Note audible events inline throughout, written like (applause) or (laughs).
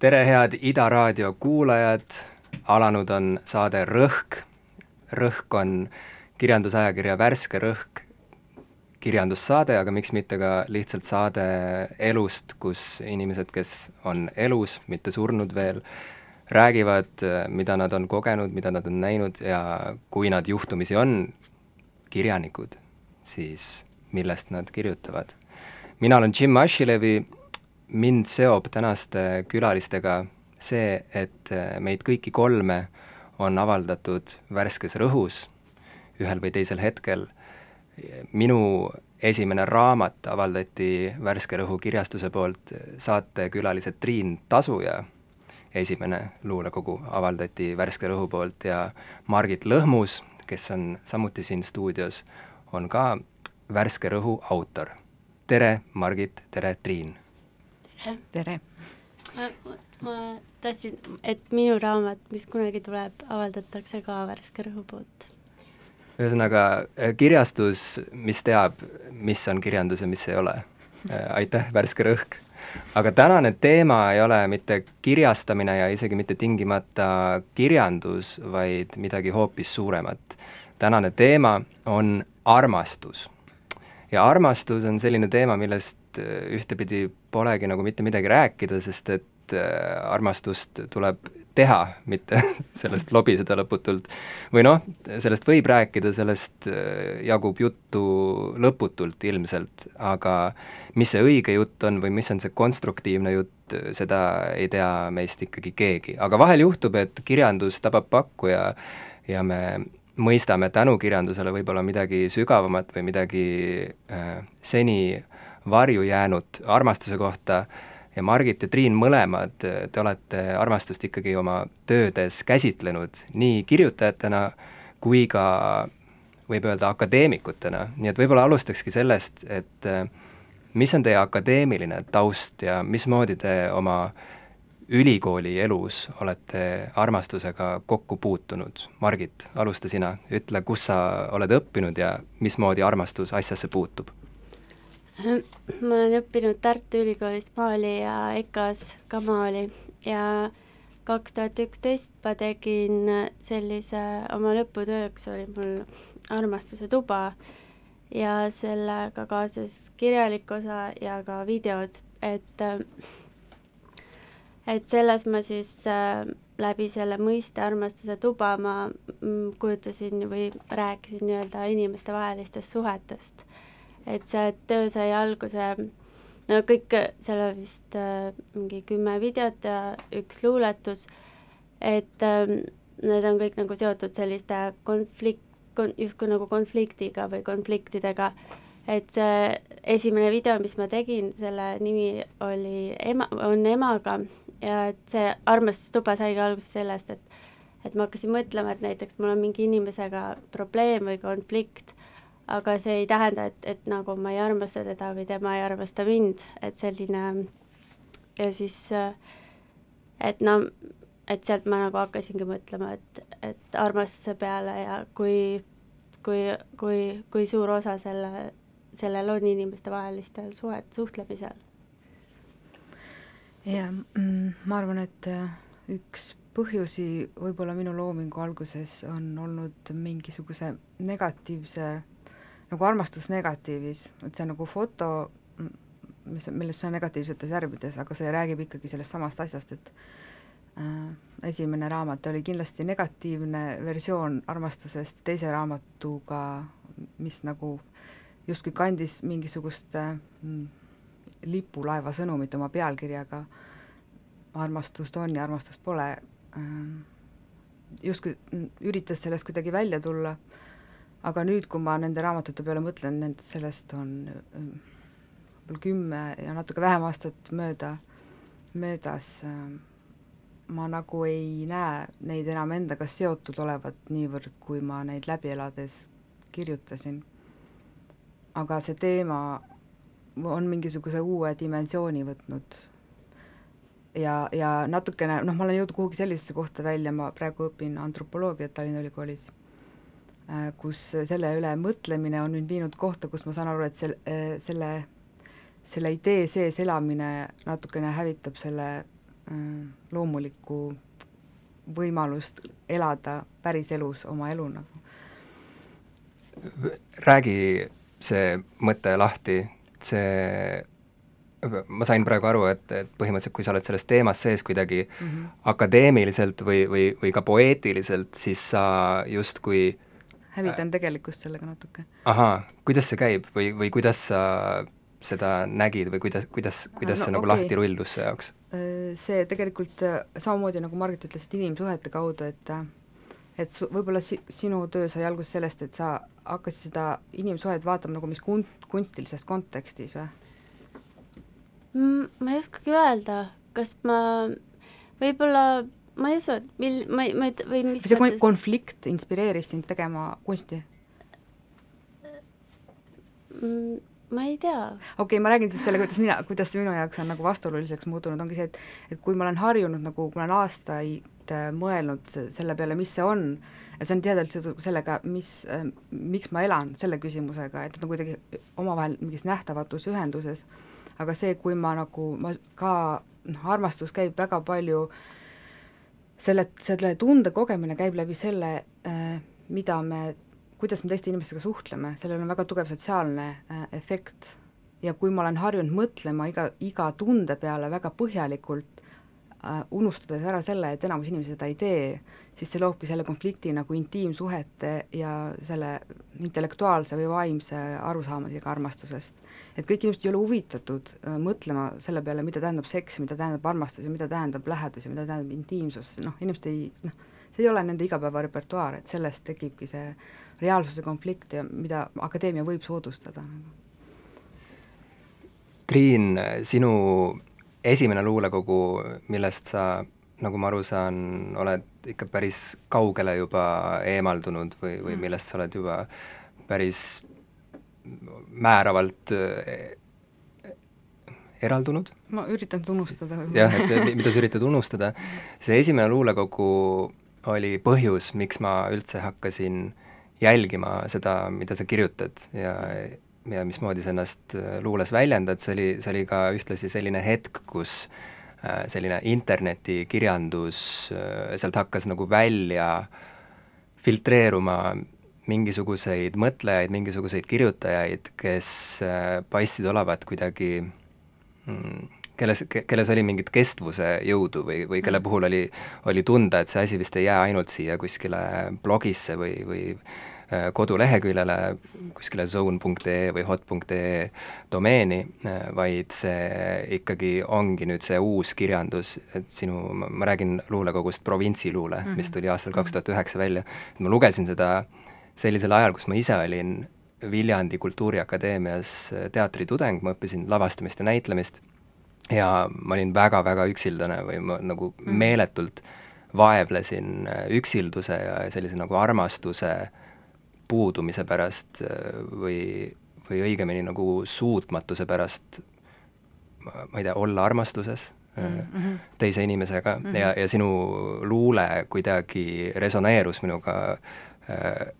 tere, head Ida raadio kuulajad, alanud on saade Rõhk. rõhk on kirjandusajakirja Värske Rõhk kirjandussaade, aga miks mitte ka lihtsalt saade elust, kus inimesed, kes on elus, mitte surnud veel, räägivad, mida nad on kogenud, mida nad on näinud ja kui nad juhtumisi on kirjanikud, siis millest nad kirjutavad. mina olen Jim Ashilevi mind seob tänaste külalistega see, et meid kõiki kolme on avaldatud värskes rõhus ühel või teisel hetkel. minu esimene raamat avaldati Värske Rõhu kirjastuse poolt, saatekülalised Triin Tasuja esimene luulekogu avaldati Värske Rõhu poolt ja Margit Lõhmus, kes on samuti siin stuudios, on ka Värske Rõhu autor. tere, Margit, tere, Triin! Tere! ma, ma tahtsin, et minu raamat, mis kunagi tuleb, avaldatakse ka Värske Rõhu poolt. ühesõnaga, kirjastus, mis teab, mis on kirjandus ja mis ei ole. aitäh, Värske Rõhk! aga tänane teema ei ole mitte kirjastamine ja isegi mitte tingimata kirjandus, vaid midagi hoopis suuremat. tänane teema on armastus. Ja armastus on selline teema, millest ühtepidi polegi nagu mitte midagi rääkida, sest et äh, armastust tuleb teha, mitte (laughs) sellest lobiseda lõputult. või noh, sellest võib rääkida, sellest äh, jagub juttu lõputult ilmselt, aga mis see õige jutt on või mis on see konstruktiivne jutt, seda ei tea meist ikkagi keegi, aga vahel juhtub, et kirjandus tabab pakku ja ja me mõistame tänu kirjandusele võib-olla midagi sügavamat või midagi äh, seni varju jäänud armastuse kohta. Ja Margit ja Triin mõlemad, te olete armastust ikkagi oma töödes käsitlenud nii kirjutajatena kui ka võib öelda akadeemikutena, nii et võib-olla alustakski sellest, et mis on teie akadeemiline taust ja mismoodi te oma ülikooli elus olete armastusega kokku puutunud? Margit, alusta sina, ütle, kus sa oled õppinud ja mismoodi armastus asjasse puutub? Ma olen õppinud Tartu Ülikoolis maali ja EKA-s ka maali ja kaks tuhat üksteist ma tegin sellise, oma lõputööks oli mul armastuse tuba ja sellega kaasas kirjalik osa ja ka videod, et et selles ma siis äh, läbi selle mõiste armastuse tuba ma mm, kujutasin või rääkisin nii-öelda inimestevahelistest suhetest. Et see töö sai alguse, no kõik, seal on vist äh, mingi kümme videot ja üks luuletus, et äh, need on kõik nagu seotud selliste konflikt, kon-, justkui nagu konfliktiga või konfliktidega, et see esimene video, mis ma tegin, selle nimi oli ema, on emaga ja et see armastustuba saigi alguse sellest, et et ma hakkasin mõtlema, et näiteks mul on mingi inimesega probleem või konflikt aga see ei tähenda, et, et nagu ma ei armasta teda või tema ei armasta mind, et selline ja siis, et no, et sealt ma nagu hakkasingi mõtlema, et, et armastuse peale ja kui, kui, kui, kui suur osa selle, sellel on inimestevahelistel suhet, suhtlemisel. Jaa, mm, ma arvan, et äh, üks põhjusi võib-olla minu loomingu alguses on olnud mingisuguse negatiivse nagu armastus negatiivis, et see nagu foto, mis, millest see on negatiivsetes värvides, aga see räägib ikkagi sellest samast asjast, et äh, esimene raamat oli kindlasti negatiivne versioon armastusest, teise raamatuga, mis nagu justkui kandis mingisugust äh, lipulaeva sõnumit oma pealkirjaga, armastust on ja armastust pole. Äh,, justkui üritas sellest kuidagi välja tulla. Aga nüüd, kui ma nende raamatute peale mõtlen, nend-, sellest on võib-olla kümme ja natuke vähem aastat mööda, möödas, ma nagu ei näe neid enam endaga seotud olevat niivõrd, kui ma neid läbi elades kirjutasin. aga see teema on mingisuguse uue dimensiooni võtnud ja, ja natukene, noh, ma olen jõudnud kuhugi sellisesse kohta välja, ma praegu õpin antropoloogiat Tallinna Ülikoolis Äh, kus selle üle mõtlemine on mind viinud kohta, kus ma saan aru, et sel-, äh, selle, selle idee sees elamine natukene hävitab selle loomulikku võimalust elada päriselus oma elu nagu. räägi see mõte lahti, see ma sain praegu aru, et, et põhimõtteliselt kui sa oled selles teemas sees kuidagi mm -hmm. akadeemiliselt või, või, või ka poeetiliselt, siis sa justkui hävitan äh, tegelikkust sellega natuke. ahaa, kuidas see käib või, või kuidas sa seda nägid või kuidas, kuidas, kuidas no, see nagu okay. lahti rullus su jaoks? Äh, see tegelikult äh, samamoodi, nagu Margit ütles, et inimsuhete kaudu, et et võib-olla si-, sinu töö sai alguse sellest, et sa hakkasid seda inimsuhet vaatama nagu mis kun-, kunstilises kontekstis või? Mm, ma ei oskagi öelda, kas ma võib-olla, ma ei usu, et mil-, ma ei, ma ei, või mis see mõttes... konflikt inspireeris sind tegema kunsti mm,? ma ei tea. okei okay,, ma räägin siis selle, kuidas mina, kuidas see minu jaoks on nagu vastuoluliseks muutunud, ongi see, et et kui ma olen harjunud nagu, ma olen aastaid äh, mõelnud selle peale, mis see on, ja see on tihedalt seotud sellega, mis äh,, miks ma elan, selle küsimusega, et nad on kuidagi omavahel mingis nähtamatus ühenduses. Aga see, kui ma nagu, ma ka noh, armastus käib väga palju selle, selle tunde kogemine käib läbi selle äh,, mida me, kuidas me teiste inimestega suhtleme, sellel on väga tugev sotsiaalne efekt. ja kui ma olen harjunud mõtlema iga, iga tunde peale väga põhjalikult, unustades ära selle, et enamus inimesi seda ei tee, siis see loobki selle konflikti nagu intiimsuhete ja selle intellektuaalse või vaimse arusaamisega armastusest. et kõik inimesed ei ole huvitatud äh, mõtlema selle peale, mida tähendab seks, mida tähendab armastus ja mida tähendab lähedus ja mida tähendab intiimsus, noh, inimesed ei noh, see ei ole nende igapäevarepertuaar, et sellest tekibki see reaalsuse konflikt ja mida akadeemia võib soodustada. Triin, sinu esimene luulekogu, millest sa nagu ma aru saan, oled ikka päris kaugele juba eemaldunud või, või mm. millest sa oled juba päris määravalt eh, eraldunud? ma üritan tunnustada. jah, et mida sa üritad unustada. see esimene luulekogu oli põhjus, miks ma üldse hakkasin jälgima seda, mida sa kirjutad ja ja mismoodi sa ennast luules väljendad, see oli, see oli ka ühtlasi selline hetk, kus äh, Äh, selline internetikirjandus, äh, sealt hakkas nagu välja filtreeruma mingisuguseid mõtlejaid, mingisuguseid kirjutajaid, kes äh, paistsid olevat kuidagi mm, kelles, kelles oli mingit kestvuse jõudu või, või kelle mm. puhul oli, oli tunda, et see asi vist ei jää ainult siia kuskile blogisse või, või Äh, koduleheküljele, kuskile zone.ee või hot.ee domeeni, äh, vaid see ikkagi ongi nüüd see uus kirjandus, et sinu, ma räägin luulekogust Provintsiluule mm, -hmm. mis tuli aastal kaks tuhat üheksa välja, et ma lugesin seda sellisel ajal, kus ma ise olin Viljandi Kultuuriakadeemias teatritudeng, ma õppisin lavastamist ja näitlemist ja ma olin väga-väga üksildane või ma nagu mm. meeletult vaevlesin üksilduse ja sellise nagu armastuse äh, puudumise pärast äh, või, või õigemini nagu suutmatuse pärast, ma ei tea, olla armastuses mm -hmm. teise inimesega mm -hmm. ja, ja sinu luule kuidagi resoneerus minuga äh,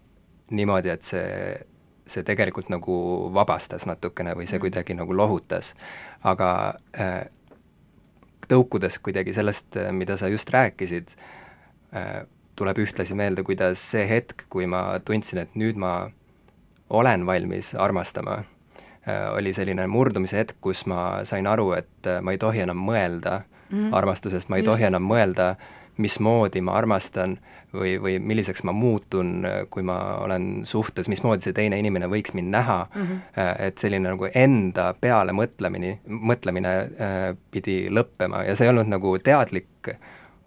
niimoodi, et see, see tegelikult nagu vabastas natukene või see mm -hmm. kuidagi nagu lohutas. aga äh, tõukudes kuidagi sellest, mida sa just rääkisid äh,, tuleb ühtlasi meelde, kuidas see hetk, kui ma tundsin, et nüüd ma olen valmis armastama, äh, oli selline murdumise hetk, kus ma sain aru, et äh, ma ei tohi enam mõelda mm -hmm. armastusest, ma ei Just. tohi enam mõelda, mismoodi ma armastan või, või milliseks ma muutun, äh, kui ma olen suhtes, mismoodi see teine inimene võiks mind näha mm, -hmm. et selline nagu enda peale mõtlemine, mõtlemine pidi lõppema ja see ei olnud nagu teadlik äh,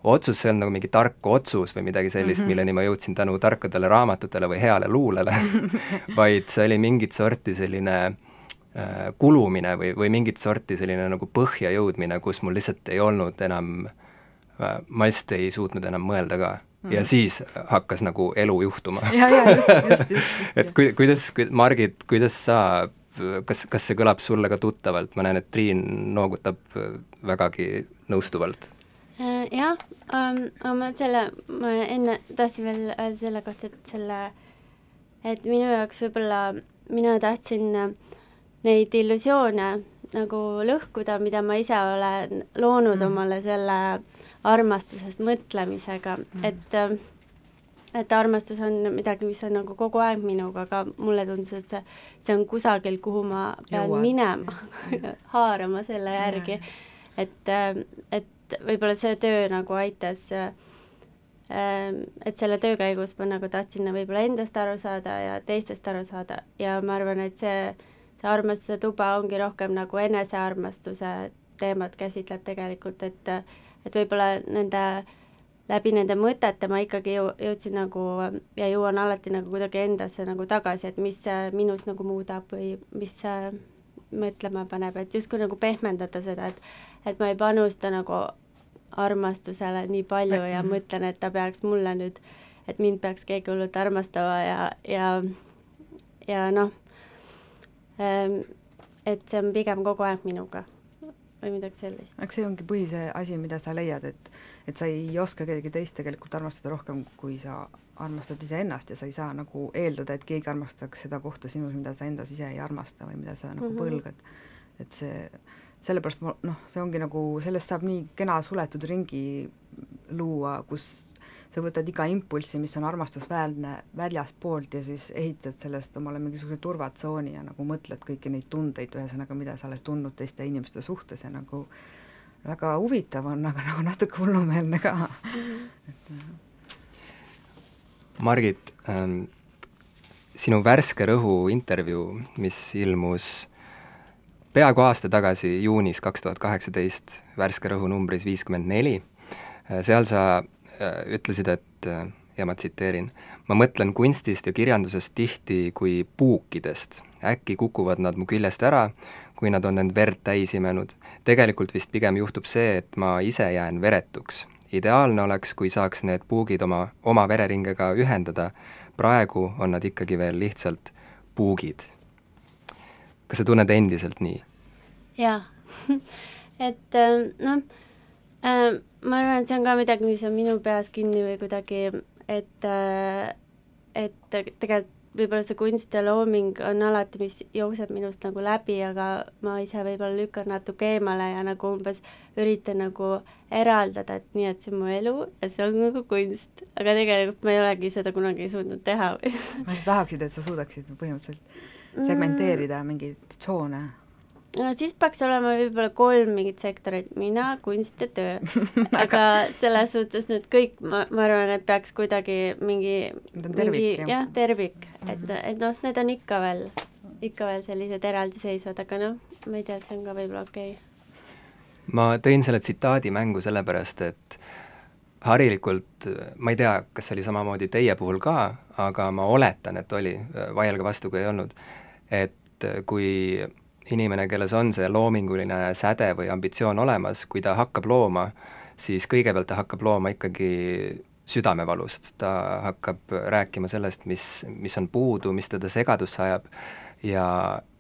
otsus, see on nagu mingi tark otsus või midagi sellist mm, -hmm. milleni ma jõudsin tänu tarkadele raamatutele või heale luulele (laughs) vaid see oli mingit sorti selline äh, kulumine või, või mingit sorti selline nagu põhja jõudmine, kus mul lihtsalt ei olnud enam äh,, ma lihtsalt ei suutnud enam mõelda ka mm. -hmm. ja siis hakkas nagu elu juhtuma. (laughs) ja, ja just, just, just, just. (laughs) et kui, kuidas, Margit, kuidas sa kas, kas see kõlab sulle ka tuttavalt, ma näen, et Triin noogutab vägagi nõustuvalt Äh, jah ähm,, aga ma selle, ma enne tahtsin veel öelda selle kohta, et selle, et minu jaoks võib-olla, mina tahtsin neid illusioone nagu lõhkuda, mida ma ise olen loonud mm. omale selle armastusest mõtlemisega mm., et äh, et armastus on midagi, mis on nagu kogu aeg minuga, aga mulle tundus, et see, see on kusagil, kuhu ma pean Jõuad. minema (laughs) haarama selle järgi. et, äh, et võib-olla see töö nagu aitas äh, et selle töö käigus ma nagu tahtsin võib-olla endast aru saada ja teistest aru saada. Ja ma arvan, et see, see armastuse tuba ongi rohkem nagu enesearmastuse teemat käsitleb tegelikult, et et võib-olla nende läbi nende mõtete ma ikkagi jõu-, jõudsin nagu ja jõuan alati nagu kuidagi endasse nagu tagasi, et mis minus nagu muudab või mis mõtlema paneb, et justkui nagu pehmendada seda, et et ma ei panusta nagu armastusele nii palju ja -hmm. mõtlen, et ta peaks mulle nüüd, et mind peaks keegi hullult armastama ja, ja ja noh, ehm, et see on pigem kogu aeg minuga või midagi sellist. eks see ongi põhise asi, mida sa leiad, et et sa ei oska kedagi teist tegelikult armastada rohkem, kui sa armastad iseennast ja sa ei saa nagu eeldada, et keegi armastaks seda kohta sinus, mida sa endas ise ei armasta või mida sa nagu mm -hmm. põlgad. et see, sellepärast ma noh, see ongi nagu, sellest saab nii kena suletud ringi luua, kus sa võtad iga impulssi, mis on armastusväärne väljaspoolt ja siis ehitad sellest omale mingisuguse turvatsooni ja nagu mõtled kõiki neid tundeid, ühesõnaga, mida sa oled tundnud teiste inimeste suhtes ja nagu väga huvitav on, aga nagu natuke hullumeelne ka. Et Margit ähm,, sinu värske rõhu intervjuu, mis ilmus peaaegu aasta tagasi, juunis kaks tuhat kaheksateist, värske rõhu numbris viiskümmend neli, äh, seal sa Äh, ütlesid, et äh, ja ma tsiteerin, ma mõtlen kunstist ja kirjandusest tihti kui puukidest. äkki kukuvad nad mu küljest ära, kui nad on end verd täis imenud. tegelikult vist pigem juhtub see, et ma ise jään veretuks. ideaalne oleks, kui saaks need puugid oma, oma vereringega ühendada, praegu on nad ikkagi veel lihtsalt puugid. Kas sa tunned endiselt nii? jaa (laughs) et äh, noh äh,, ma arvan, et see on ka midagi, mis on minu peas kinni või kuidagi, et, äh, et tegelikult võib-olla see kunst ja looming on alati, mis jookseb minust nagu läbi, aga ma ise võib-olla lükkan natuke eemale ja nagu umbes üritan nagu eraldada, et nii, et see on mu elu ja see on nagu kunst. aga tegelikult ma ei olegi seda kunagi suutnud teha aga (laughs) sa tahaksid, et sa suudaksid põhimõtteliselt segmenteerida mm. mingeid tsoone? no siis peaks olema võib-olla kolm mingit sektorit, mina, kunst ja töö. (laughs) aga selles suhtes need kõik, ma, ma arvan, et peaks kuidagi mingi mingi, jah, tervik, et, mhm. et noh, need on ikka veel, ikka veel sellised eraldiseisvad, aga noh, ma ei tea, see on ka võib-olla okei okay. ma tõin selle tsitaadi mängu sellepärast, et harilikult, ma ei tea, kas see oli samamoodi teie puhul ka, aga ma oletan, et oli, vaielge vastu, kui ei olnud, et kui inimene, kelles on see loominguline säde või ambitsioon olemas, kui ta hakkab looma, siis kõigepealt ta hakkab looma ikkagi südamevalust, ta hakkab rääkima sellest, mis, mis on puudu, mis teda segadusse ajab ja,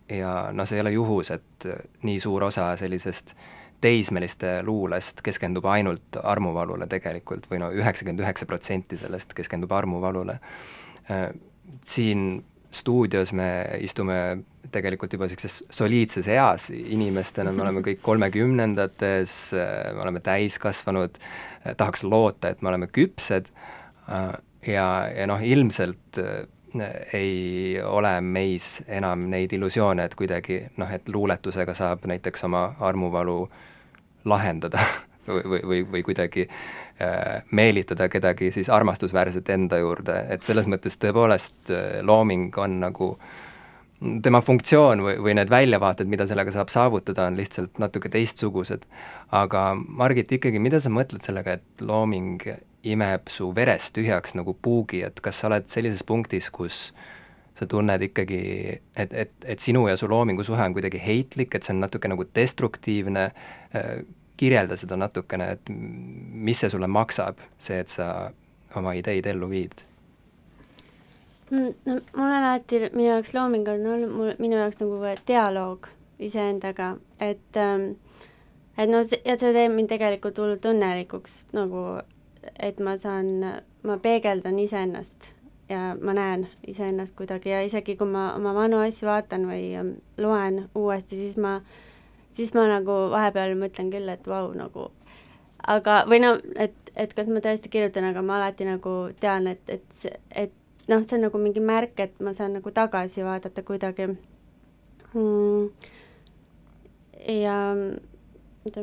ja noh, see ei ole juhus, et nii suur osa sellisest teismeliste luulest keskendub ainult armuvalule tegelikult või no üheksakümmend üheksa protsenti sellest keskendub armuvalule. Siin stuudios me istume tegelikult juba niisuguses soliidses eas. Inimestena, me oleme kõik kolmekümnendates, me oleme täiskasvanud, tahaks loota, et me oleme küpsed. Ja, ja noh, ilmselt ei ole meis enam neid illusioone, et kuidagi noh, et luuletusega saab näiteks oma armuvalu lahendada (laughs) või, või, või, või kuidagi äh, meelitada kedagi siis armastusväärset enda juurde, et selles mõttes tõepoolest äh, looming on nagu tema funktsioon või, või need väljavaated, mida sellega saab saavutada, on lihtsalt natuke teistsugused. aga Margit, ikkagi, mida sa mõtled sellega, et looming imeb su verest tühjaks nagu puugi, et kas sa oled sellises punktis, kus sa tunned ikkagi, et, et, et sinu ja su loomingu suhe on kuidagi heitlik, et see on natuke nagu destruktiivne, äh, kirjelda seda natukene, et mis see sulle maksab, see, et sa oma ideid ellu viid? Mm, no mul on alati, minu jaoks looming on olnud mul, minu jaoks nagu dialoog iseendaga, et ähm, et noh, ja see teeb mind tegelikult hullult õnnelikuks, nagu et ma saan, ma peegeldan iseennast ja ma näen iseennast kuidagi ja isegi kui ma oma vanu asju vaatan või ähm, loen uuesti, siis ma siis ma nagu vahepeal mõtlen küll, et vau, nagu aga, või no, et, et kas ma tõesti kirjutan, aga ma alati nagu tean, et, et, et noh, see on nagu mingi märk, et ma saan nagu tagasi vaadata kuidagi. Mm,. ja oota,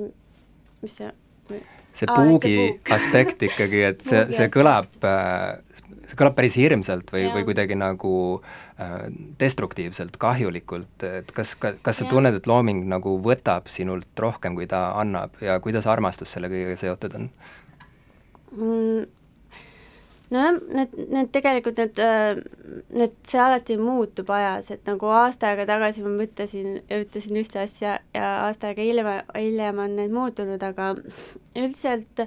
mis see see puugi Aa, see aspekt ikkagi, et see, see kõlab, äh, see kõlab päris hirmsalt või, või kuidagi nagu äh, destruktiivselt, kahjulikult, et kas, kas sa ja. tunned, et looming nagu võtab sinult rohkem, kui ta annab ja kuidas armastus selle kõigega seotud on mm,? nojah, need, need tegelikult need, äh, need, see alati muutub ajas, et nagu aasta aega tagasi ma mõtlesin, ütlesin ühte asja ja aasta aega hiljem, hiljem on need muutunud, aga üldiselt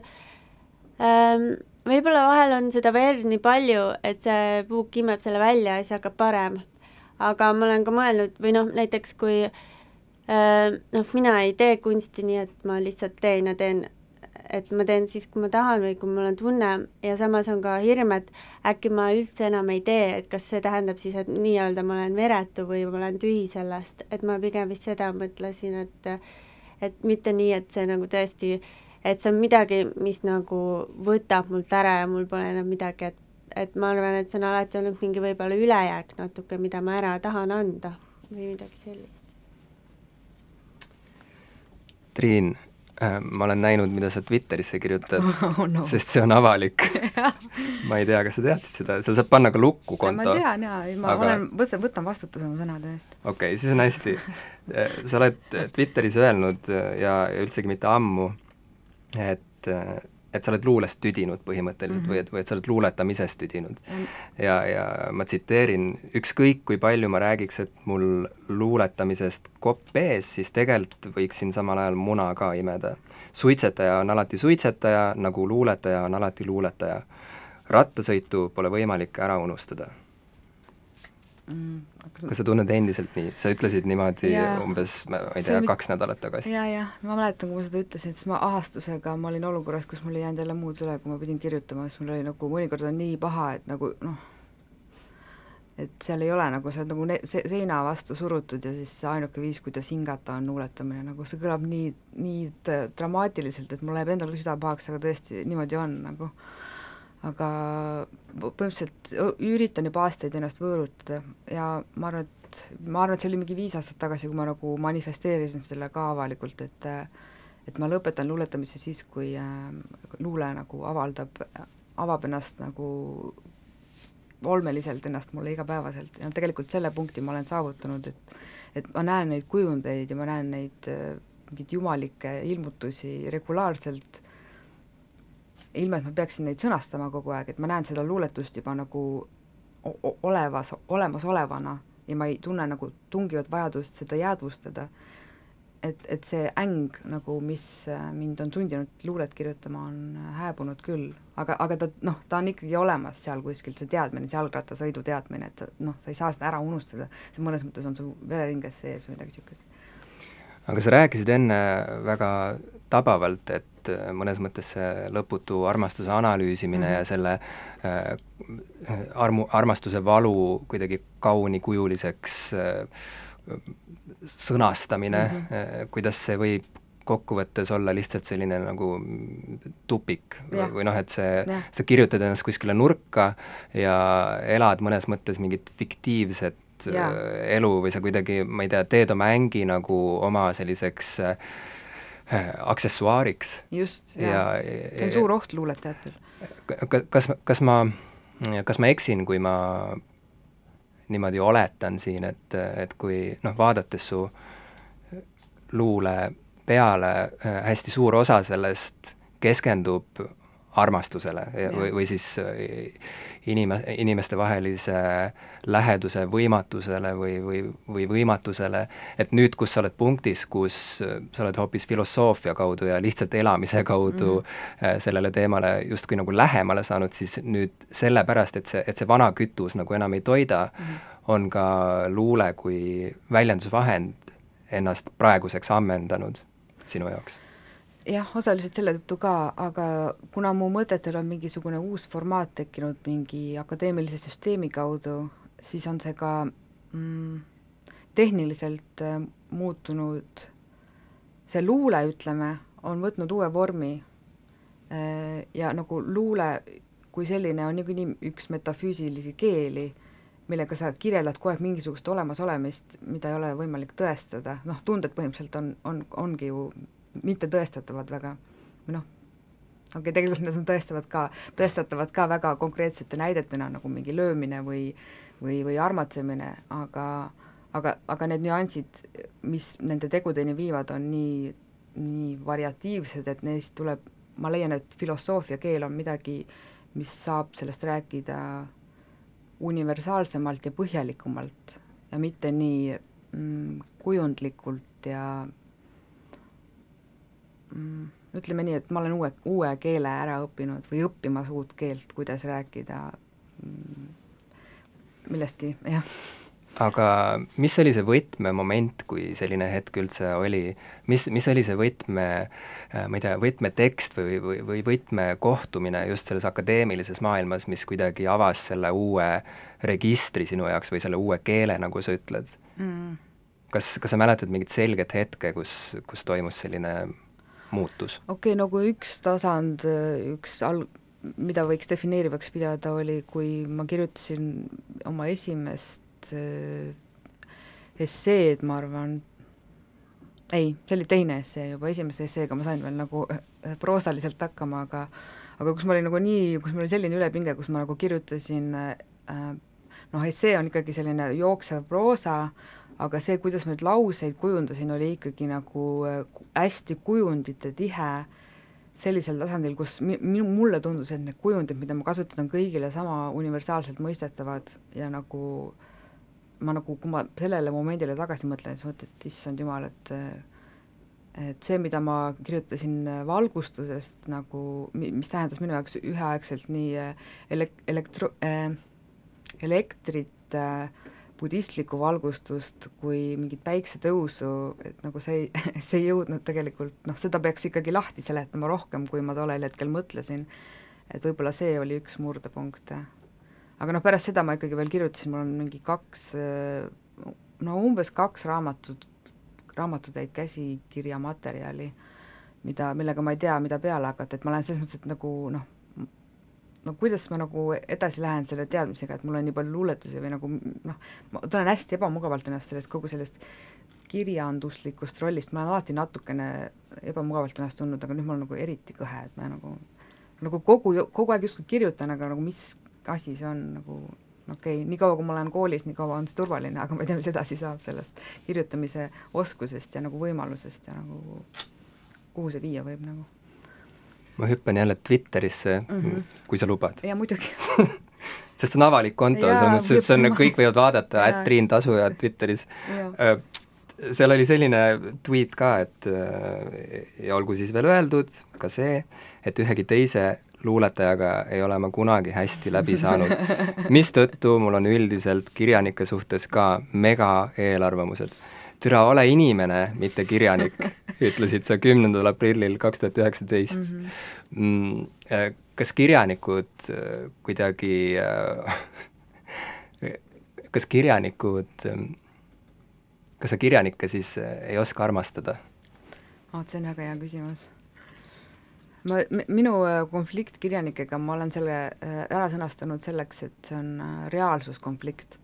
ähm, võib-olla vahel on seda verd nii palju, et see puuk imeb selle välja ja siis hakkab parem. aga ma olen ka mõelnud või noh, näiteks kui äh, noh, mina ei tee kunsti nii, et ma lihtsalt teen ja teen et ma teen siis, kui ma tahan või kui mul on tunne ja samas on ka hirm, et äkki ma üldse enam ei tee, et kas see tähendab siis, et nii-öelda ma olen veretu või ma olen tühi sellest, et ma pigem vist seda mõtlesin, et et mitte nii, et see nagu tõesti, et see on midagi, mis nagu võtab mult ära ja mul pole enam midagi, et et ma arvan, et see on alati olnud mingi võib-olla ülejääk natuke, mida ma ära tahan anda või midagi sellist. Triin Äh, ma olen näinud, mida sa Twitterisse kirjutad (laughs) oh, no. sest see on avalik (laughs) ma ei tea, kas sa teadsid seda, seal saab panna ka lukku konto. ma tean jaa, ma aga... olen, võtan, võtan vastutuse oma sõnade eest. okei okay,, siis on hästi. (laughs) Äh, sa oled Twitteris öelnud äh, ja, ja üldsegi mitte ammu, et et sa oled luulest tüdinud põhimõtteliselt mm -hmm. või et, või et sa oled luuletamisest tüdinud mm. -hmm. ja, ja ma tsiteerin, ükskõik kui palju ma räägiks, et mul luuletamisest kopp ees, siis tegelikult võiksin samal ajal muna ka imeda. suitsetaja on alati suitsetaja, nagu luuletaja on alati luuletaja. rattasõitu pole võimalik ära unustada mm,. kas sa tunned endiselt nii, sa ütlesid niimoodi ja, umbes, ma ei tea, kaks nädalat tagasi ja,? jaa, jah, ma mäletan, kui ma seda ütlesin, siis ma ahastusega, ma olin olukorras, kus mul ei jäänud jälle muud üle, kui ma pidin kirjutama, siis mul oli nagu mõnikord on nii paha, et nagu noh, et seal ei ole nagu, sa oled nagu ne-, se-, seina vastu surutud ja siis ainuke viis, kuidas hingata, on luuletamine, nagu see kõlab nii, nii dramaatiliselt, et mul läheb endal süda pahaks, aga tõesti niimoodi on nagu aga põhimõtteliselt üritan juba aastaid ennast võõrutada ja ma arvan, et ma arvan, et see oli mingi viis aastat tagasi, kui ma nagu manifesteerisin selle ka avalikult, et et ma lõpetan luuletamise siis, kui äh, luule nagu avaldab, avab ennast nagu olmeliselt ennast mulle igapäevaselt. Ja tegelikult selle punkti ma olen saavutanud, et et ma näen neid kujundeid ja ma näen neid äh, mingeid jumalikke ilmutusi regulaarselt ilma, et ma peaksin neid sõnastama kogu aeg, et ma näen seda luuletust juba nagu olevas, olemasolevana ja ma ei tunne nagu tungivat vajadust seda jäädvustada. et, et see äng nagu, mis äh, mind on sundinud luulet kirjutama, on äh, hääbunud küll, aga, aga ta noh, ta on ikkagi olemas seal kuskil, see teadmine, see jalgrattasõidu teadmine, et noh, sa ei saa seda ära unustada, see mõnes mõttes on su vereringes sees või midagi niisugust. aga sa rääkisid enne väga tabavalt, et et äh, mõnes mõttes see lõputu armastuse analüüsimine mm -hmm. ja selle äh, armu, armastuse valu kuidagi kaunikujuliseks äh, sõnastamine mm, -hmm. kuidas see võib kokkuvõttes olla lihtsalt selline nagu tupik ja. või noh, et see, sa kirjutad ennast kuskile nurka ja elad mõnes mõttes mingit fiktiivset ja. elu või sa kuidagi, ma ei tea, teed oma ängi nagu oma selliseks äh, Äh, aksessuaariks. just, jaa. see on suur oht luuletajatel. kas, kas ma, kas ma eksin, kui ma niimoodi oletan siin, et, et kui noh, vaadates su luule peale, äh, hästi suur osa sellest keskendub armastusele ja, või, või siis äh, inime-, inimestevahelise läheduse võimatusele või, või, või võimatusele, et nüüd, kus sa oled punktis, kus äh, sa oled hoopis filosoofia kaudu ja lihtsalt elamise kaudu mm -hmm. sellele teemale justkui nagu lähemale saanud, siis nüüd sellepärast, et see, et see vana kütus nagu enam ei toida mm, -hmm. on ka luule kui väljendusvahend ennast praeguseks ammendanud sinu jaoks jah, osaliselt selle tõttu ka, aga kuna mu mõtetel on mingisugune uus formaat tekkinud mingi akadeemilise süsteemi kaudu, siis on see ka mm, tehniliselt äh, muutunud. See luule, ütleme, on võtnud uue vormi ja nagu luule kui selline on niikuinii üks metafüüsilisi keeli, millega sa kirjeldad kogu aeg mingisugust olemasolemist, mida ei ole võimalik tõestada, noh, tunded põhimõtteliselt on, on, ongi ju mittetõestatavad väga, või noh, okei okay,, tegelikult need on tõestavad ka, tõestatavad ka väga konkreetsete näidetena, nagu mingi löömine või või, või armatsemine, aga aga, aga need nüansid, mis nende tegudeni viivad, on nii, nii variatiivsed, et neist tuleb, ma leian, et filosoofia keel on midagi, mis saab sellest rääkida universaalsemalt ja põhjalikumalt ja mitte nii mm, kujundlikult ja mm, ütleme nii, et ma olen uue, uue keele ära õppinud või õppimas uut keelt, kuidas rääkida mm, millestki, jah aga mis oli see võtmemoment, kui selline hetk üldse oli, mis, mis oli see võtme, äh, ma ei tea, võtmetekst või, või, või võtmekohtumine just selles akadeemilises maailmas, mis kuidagi avas selle uue registri sinu jaoks või selle uue keele, nagu sa ütled mm.? kas, kas sa mäletad mingit selget hetke, kus, kus toimus selline muutus? okei okay,, nagu üks tasand, üks al-, mida võiks defineerivaks pidada, oli, kui ma kirjutasin oma esimest äh, esseed, ma arvan, ei, see oli teine essee juba, esimese esseega ma sain veel nagu äh, proosaliselt hakkama, aga aga kus ma olin nagu nii, kus mul oli selline ülepinge, kus ma nagu kirjutasin äh, noh, essee on ikkagi selline jooksev proosa, aga see, kuidas ma neid lauseid kujundasin, oli ikkagi nagu hästi kujunditetihe äh, sellisel tasandil, kus minu, mulle tundus, et need kujundid, mida ma kasutan, on kõigile sama universaalselt mõistetavad ja nagu ma nagu, kui ma sellele momendile tagasi mõtlen, siis mõtlen, et issand jumal, et et see, mida ma kirjutasin valgustusest nagu, mis tähendas minu jaoks üheaegselt nii eh, elek-, elektro- äh,, elektrit äh,, budistlikku valgustust kui mingit päiksetõusu, et nagu see ei, (laughs) see ei jõudnud tegelikult, noh, seda peaks ikkagi lahti seletama rohkem, kui ma tollel hetkel mõtlesin. et võib-olla see oli üks murdepunkte aga noh, pärast seda ma ikkagi veel kirjutasin, mul on mingi kaks, no umbes kaks raamatut, raamatutäit käsikirja materjali, mida, millega ma ei tea, mida peale hakata, et ma olen selles mõttes, et nagu noh, no kuidas ma nagu edasi lähen selle teadmisega, et mul on nii palju luuletusi või nagu noh, ma tunnen hästi ebamugavalt ennast sellest, kogu sellest kirjanduslikust rollist, ma olen alati natukene ebamugavalt ennast tundnud, aga nüüd mul on nagu eriti kõhe, et ma nagu nagu kogu, kogu aeg justkui kirjutan, aga nagu mis asi see on nagu okei okay,, niikaua kui ma olen koolis, nii kaua on see turvaline, aga ma ei tea, mis edasi saab sellest kirjutamise oskusest ja nagu võimalusest ja nagu kuhu see viia võib nagu. Ma hüppan jälle Twitterisse mm, -hmm. kui sa lubad. jaa, muidugi (laughs) sest see on avalik konto, selles mõttes, et see on, kõik võivad vaadata, et Triin Tasuja Twitteris. Äh, seal oli selline tweet ka, et äh, ja olgu siis veel öeldud ka see, et ühegi teise luuletajaga ei ole ma kunagi hästi läbi saanud, (laughs) mistõttu mul on üldiselt kirjanike suhtes ka mega eelarvamused. türa, ole inimene, mitte kirjanik, (laughs) ütlesid sa kümnendal aprillil kaks tuhat üheksateist. Mhm. Mm, äh, kas kirjanikud äh, kuidagi, äh, kas kirjanikud, kas sa kirjanikke siis ei oska armastada? vot see on väga hea küsimus ma, minu äh, konflikt kirjanikega, ma olen selle äh, ära sõnastanud selleks, et see on äh, reaalsuskonflikt.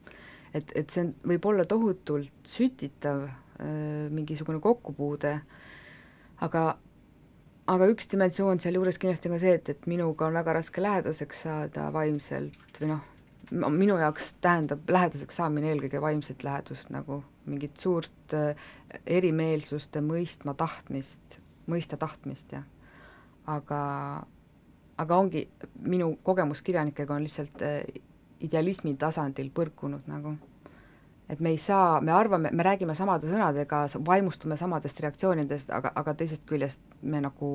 et, et see on, võib olla tohutult sütitav mingisugune kokkupuude, aga aga üks dimensioon sealjuures kindlasti on ka see, et, et minuga on väga raske lähedaseks saada vaimselt või noh, minu jaoks tähendab lähedaseks saamine eelkõige vaimset lähedust nagu mingit suurt erimeelsuste mõistma tahtmist, mõista tahtmist ja aga, aga ongi, minu kogemus kirjanikega on lihtsalt äh, idealismi tasandil põrkunud nagu. Et me ei saa, me arvame, me räägime samade sõnadega, vaimustume samadest reaktsioonidest, aga, aga teisest küljest me nagu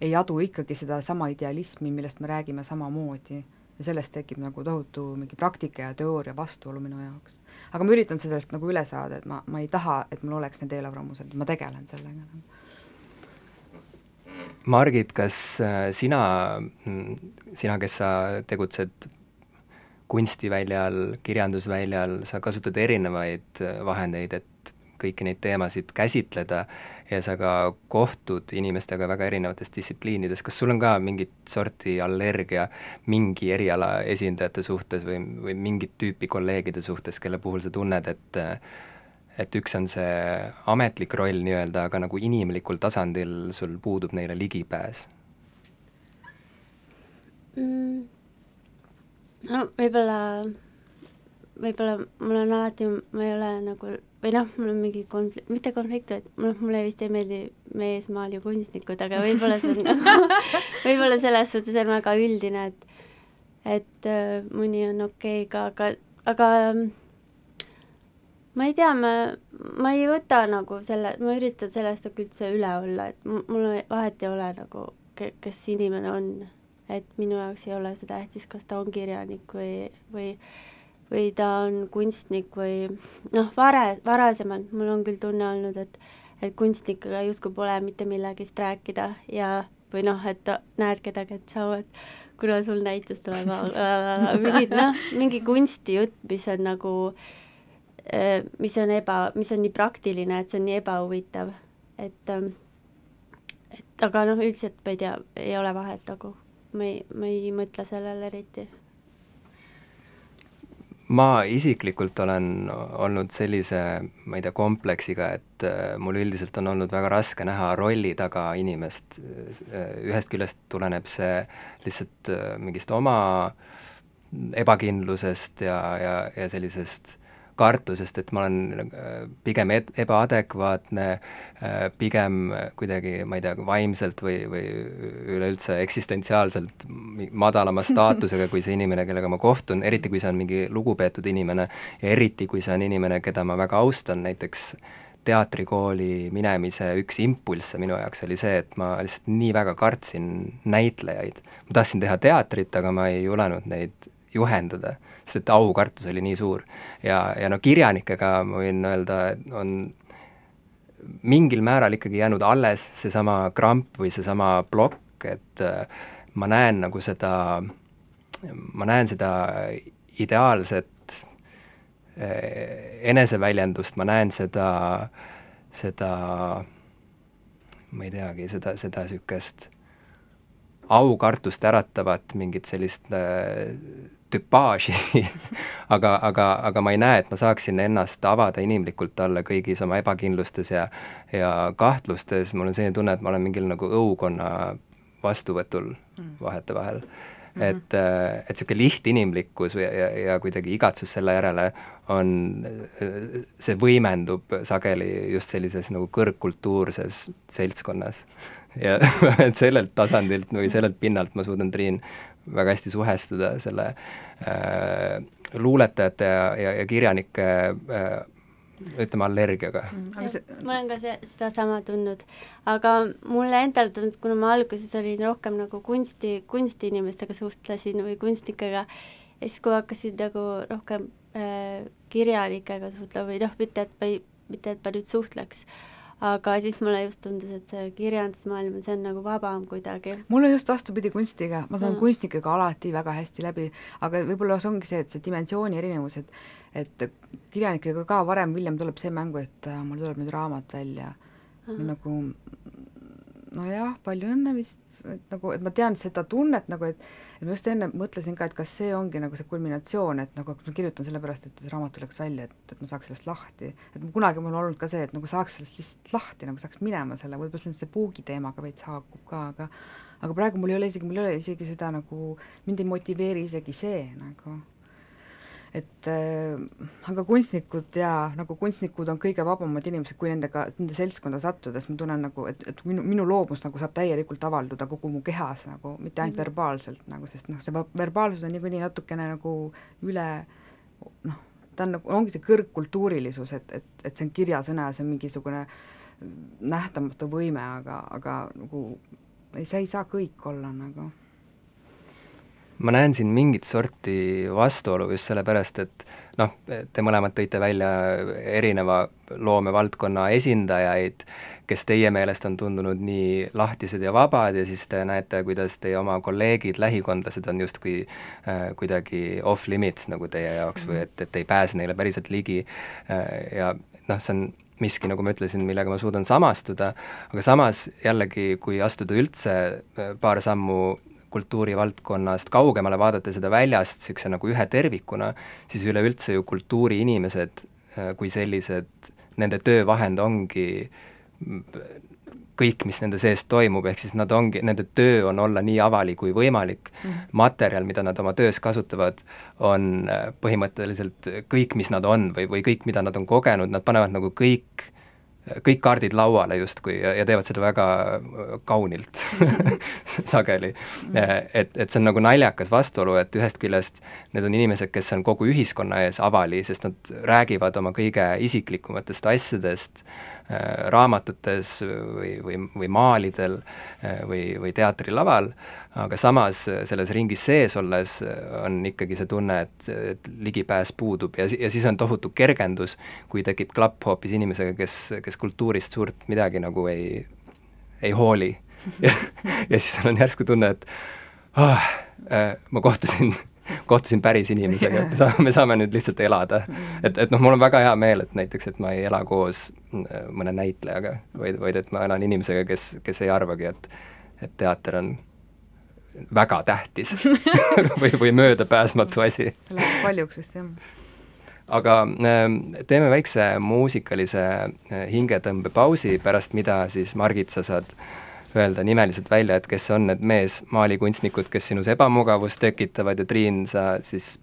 ei adu ikkagi sedasama idealismi, millest me räägime samamoodi. Ja sellest tekib nagu tohutu mingi praktika ja teooria vastuolu minu jaoks. aga ma üritan sellest nagu üle saada, et ma, ma ei taha, et mul oleks need eelarvamused, ma tegelen sellega. Nagu Margit, kas äh, sina, mm, sina, kes sa tegutsed kunstiväljal, kirjandusväljal, sa kasutad erinevaid äh, vahendeid, et kõiki neid teemasid käsitleda ja sa ka kohtud inimestega väga erinevates distsipliinides, kas sul on ka mingit sorti allergia mingi eriala esindajate suhtes või, või mingit tüüpi kolleegide suhtes, kelle puhul sa tunned, et et üks on see ametlik roll nii-öelda, aga nagu inimlikul tasandil sul puudub neile ligipääs mm.? No võib-olla võib-olla mul on alati, ma ei ole nagu, või noh, mul on mingi konflikt, mitte konflikt, vaid noh, mulle vist ei meeldi meesmaal ju kunstnikud, aga võib-olla see on nagu, (laughs) võib-olla selles suhtes on väga üldine, et et äh, mõni on okei okay ka, aga, aga ma ei tea, ma, ma ei võta nagu selle, ma üritan sellest nagu üldse üle olla, et mul vahet ei ole nagu, kes inimene on, et minu jaoks ei ole see tähtis, kas ta on kirjanik või, või või ta on kunstnik või noh, vare, varasemalt mul on küll tunne olnud, et et kunstnikega justkui pole mitte millegist rääkida ja või noh, et näed kedagi, et tšau, et kuna sul näitus tuleb (laughs) mingid noh, mingi kunstijutt, mis on nagu, äh, mis on eba, mis on nii praktiline, et see on nii ebahuvitav, et ähm, et aga noh, üldiselt ma ei tea, ei ole vahet nagu, ma ei, ma ei mõtle sellele eriti. Ma isiklikult olen olnud sellise, ma ei tea, kompleksiga, et äh, mul üldiselt on olnud väga raske näha rolli taga inimest, ühest küljest tuleneb see lihtsalt äh, mingist oma ebakindlusest ja, ja, ja sellisest kartusest, et ma olen äh, pigem ed-, ebaadekvaatne, äh, pigem kuidagi, ma ei tea, vaimselt või, või üleüldse eksistentsiaalselt madalama (laughs) staatusega kui see inimene, kellega ma kohtun, eriti kui see on mingi lugupeetud inimene ja eriti, kui see on inimene, keda ma väga austan, näiteks teatrikooli minemise üks impulsse minu jaoks oli see, et ma lihtsalt nii väga kartsin näitlejaid. ma tahtsin teha teatrit, aga ma ei julenud neid juhendada, sest et aukartus oli nii suur. ja, ja no kirjanikega ma võin öelda, on mingil määral ikkagi jäänud alles seesama kramp või seesama plokk, et äh, ma näen nagu seda, ma näen seda ideaalset äh, eneseväljendust, ma näen seda, seda ma ei teagi, seda, seda niisugust aukartust äratavat mingit sellist äh, tüpaaži (laughs) aga, aga, aga ma ei näe, et ma saaksin ennast avada inimlikult talle kõigis oma ebakindlustes ja ja kahtlustes, mul on selline tunne, et ma olen mingil nagu õukonna vastuvõtul mm. vahetevahel mm. -hmm. et, äh, et niisugune lihtinimlikkus ja, ja, ja kuidagi igatsus selle järele on, see võimendub sageli just sellises nagu kõrgkultuurses seltskonnas. ja (laughs) et sellelt tasandilt või sellelt pinnalt ma suudan, Triin, väga hästi suhestuda selle äh, luuletajate ja, ja, ja kirjanike äh, ütleme, allergiaga mm,. ma olen ka see, sedasama tundnud, aga mulle endale tundus, kuna ma alguses olin rohkem nagu kunsti, kunstiinimestega suhtlesin või kunstnikega, ja siis, kui hakkasin nagu rohkem äh, kirjanikega suhtlema või noh, mitte et ma ei, mitte et ma nüüd suhtleks äh, aga siis mulle just tundus, et see kirjandusmaailm, see on nagu vabam kuidagi. mul on just vastupidi kunstiga, ma saan mm. kunstnikega alati väga hästi läbi, aga võib-olla see ongi see, et see dimensiooni erinevus, et et kirjanikega ka varem või hiljem tuleb see mängu, et äh, mul tuleb nüüd raamat välja mm, nagu nojah, palju õnne vist, et nagu, et ma tean seda tunnet nagu, et et ma just enne mõtlesin ka, et kas see ongi nagu see kulminatsioon, et nagu ma kirjutan sellepärast, et raamat tuleks välja, et, et ma saaks sellest lahti. et kunagi mul on olnud ka see, et nagu saaks sellest lihtsalt lahti, nagu saaks minema selle, võib-olla see on see puugi teemaga veits haakub ka, aga aga praegu mul ei ole isegi, mul ei ole isegi seda nagu, mind ei motiveeri isegi see nagu et äh, aga kunstnikud jaa, nagu kunstnikud on kõige vabamad inimesed, kui nendega, nende seltskonda sattudes ma tunnen nagu, et, et minu, minu loomus nagu saab täielikult avalduda kogu mu kehas nagu, mitte ainult mm -hmm. verbaalselt nagu, sest noh, see verbaalsus on niikuinii natukene nagu üle noh, ta on nagu, ongi see kõrgkultuurilisus, et, et, et see on kirjasõna ja see on mingisugune nähtamatu võime, aga, aga nagu ei, see ei saa kõik olla nagu ma näen siin mingit sorti vastuolu just sellepärast, et noh, te mõlemad tõite välja erineva loomevaldkonna esindajaid, kes teie meelest on tundunud nii lahtised ja vabad ja siis te näete, kuidas teie oma kolleegid, lähikondlased on justkui äh, kuidagi off limits nagu teie jaoks või et, et ei pääse neile päriselt ligi. Äh, ja noh, see on miski, nagu ma ütlesin, millega ma suudan samastuda, aga samas jällegi, kui astuda üldse äh, paar sammu kultuurivaldkonnast kaugemale, vaadata seda väljast niisuguse nagu ühe tervikuna, siis üleüldse ju kultuuriinimesed äh, kui sellised, nende töövahend ongi kõik, mis nende sees toimub, ehk siis nad ongi, nende töö on olla nii avalik kui võimalik mm. -hmm. materjal, mida nad oma töös kasutavad, on äh, põhimõtteliselt kõik, mis nad on või, või kõik, mida nad on kogenud, nad panevad nagu kõik kõik kaardid lauale justkui ja, ja teevad seda väga äh, kaunilt (laughs) sageli. Mm. Äh, et, et see on nagu naljakas vastuolu, et ühest küljest need on inimesed, kes on kogu ühiskonna ees avali, sest nad räägivad oma kõige isiklikumatest asjadest äh, raamatutes või, või, või maalidel äh, või, või teatrilaval, aga samas äh, selles ringis sees olles äh, on ikkagi see tunne, et, et ligipääs puudub ja, ja siis on tohutu kergendus, kui tekib klapp hoopis inimesega, kes, kes kultuurist suurt midagi nagu ei, ei hooli. (laughs) Ja, ja siis on järsku tunne, et ah, äh, ma kohtusin kohtusin päris inimesega, me saame, me saame nüüd lihtsalt elada. et, et noh, mul on väga hea meel, et näiteks, et ma ei ela koos mõne näitlejaga, vaid, vaid et ma elan inimesega, kes, kes ei arvagi, et et teater on väga tähtis (laughs) või, või möödapääsmatu asi. Läheb paljuks vist, jah. aga ähm, teeme väikse muusikalise äh, hingetõmbepausi, pärast mida siis, Margit, sa saad öelda nimeliselt välja, et kes on need meesmaalikunstnikud, kes sinus ebamugavust tekitavad ja Triin, sa siis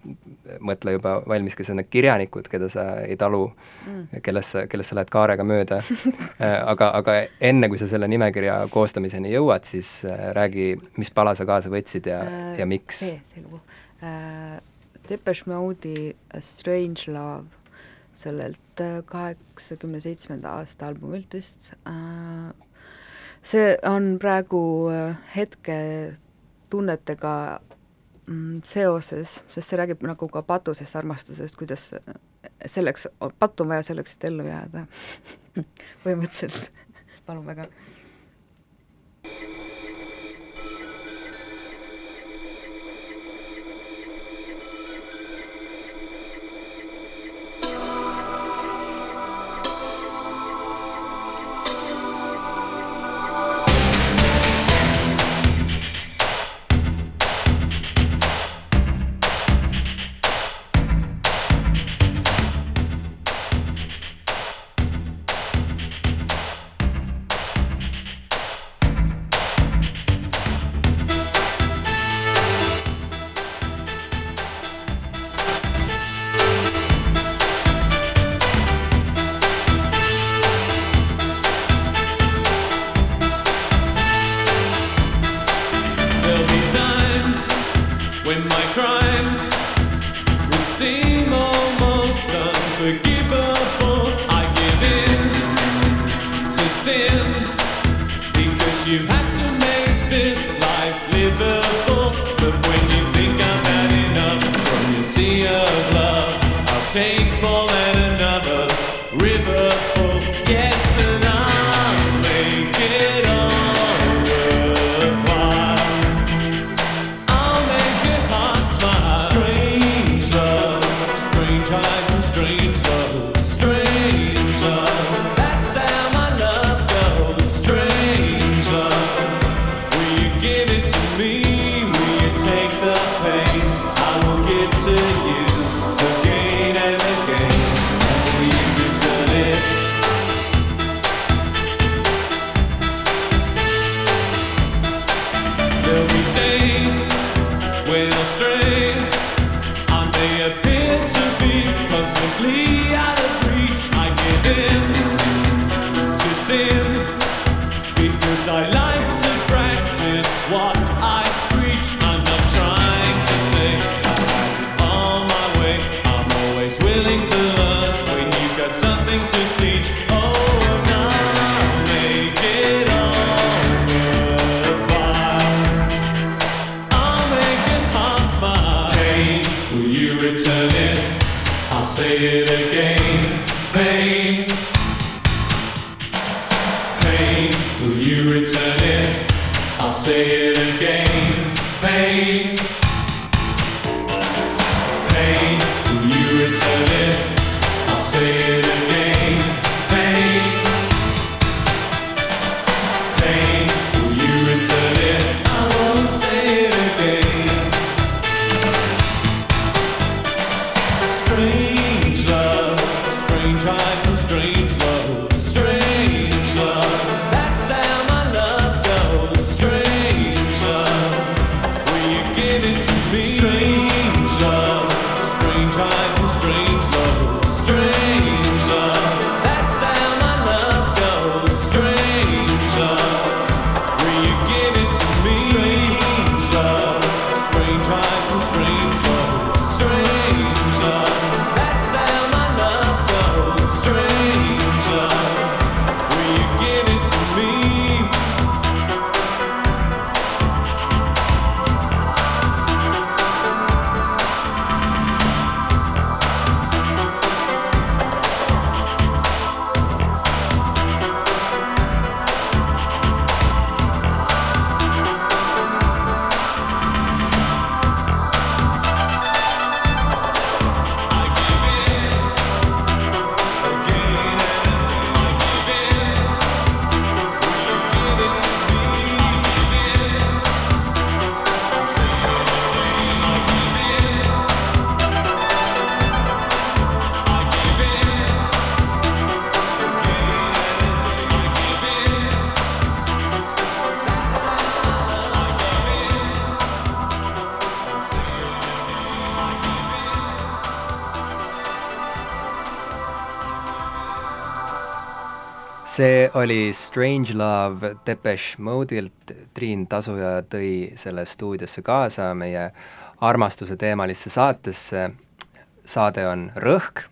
mõtle juba valmis, kes on need kirjanikud, keda sa ei talu mm., kellest sa, kellest sa lähed kaarega mööda (laughs) äh, aga, aga enne, kui sa selle nimekirja koostamiseni jõuad, siis äh, räägi, mis pala sa kaasa võtsid ja äh,, ja miks? see, lugu äh,. Depeche Mode'i Strange Love sellelt äh, kaheksakümne seitsmenda aasta albumilt vist äh, see on praegu äh, hetke tunnetega mm, seoses, sest see räägib nagu ka patusest armastusest, kuidas selleks, pattu on vaja selleks, et ellu jääda. (laughs) Põhimõtteliselt, palun väga to you. See oli Strange Love Depeche Mode'ilt, Triin Tasuja tõi selle stuudiosse kaasa meie armastuse teemalisse saatesse. saade on Rõhk,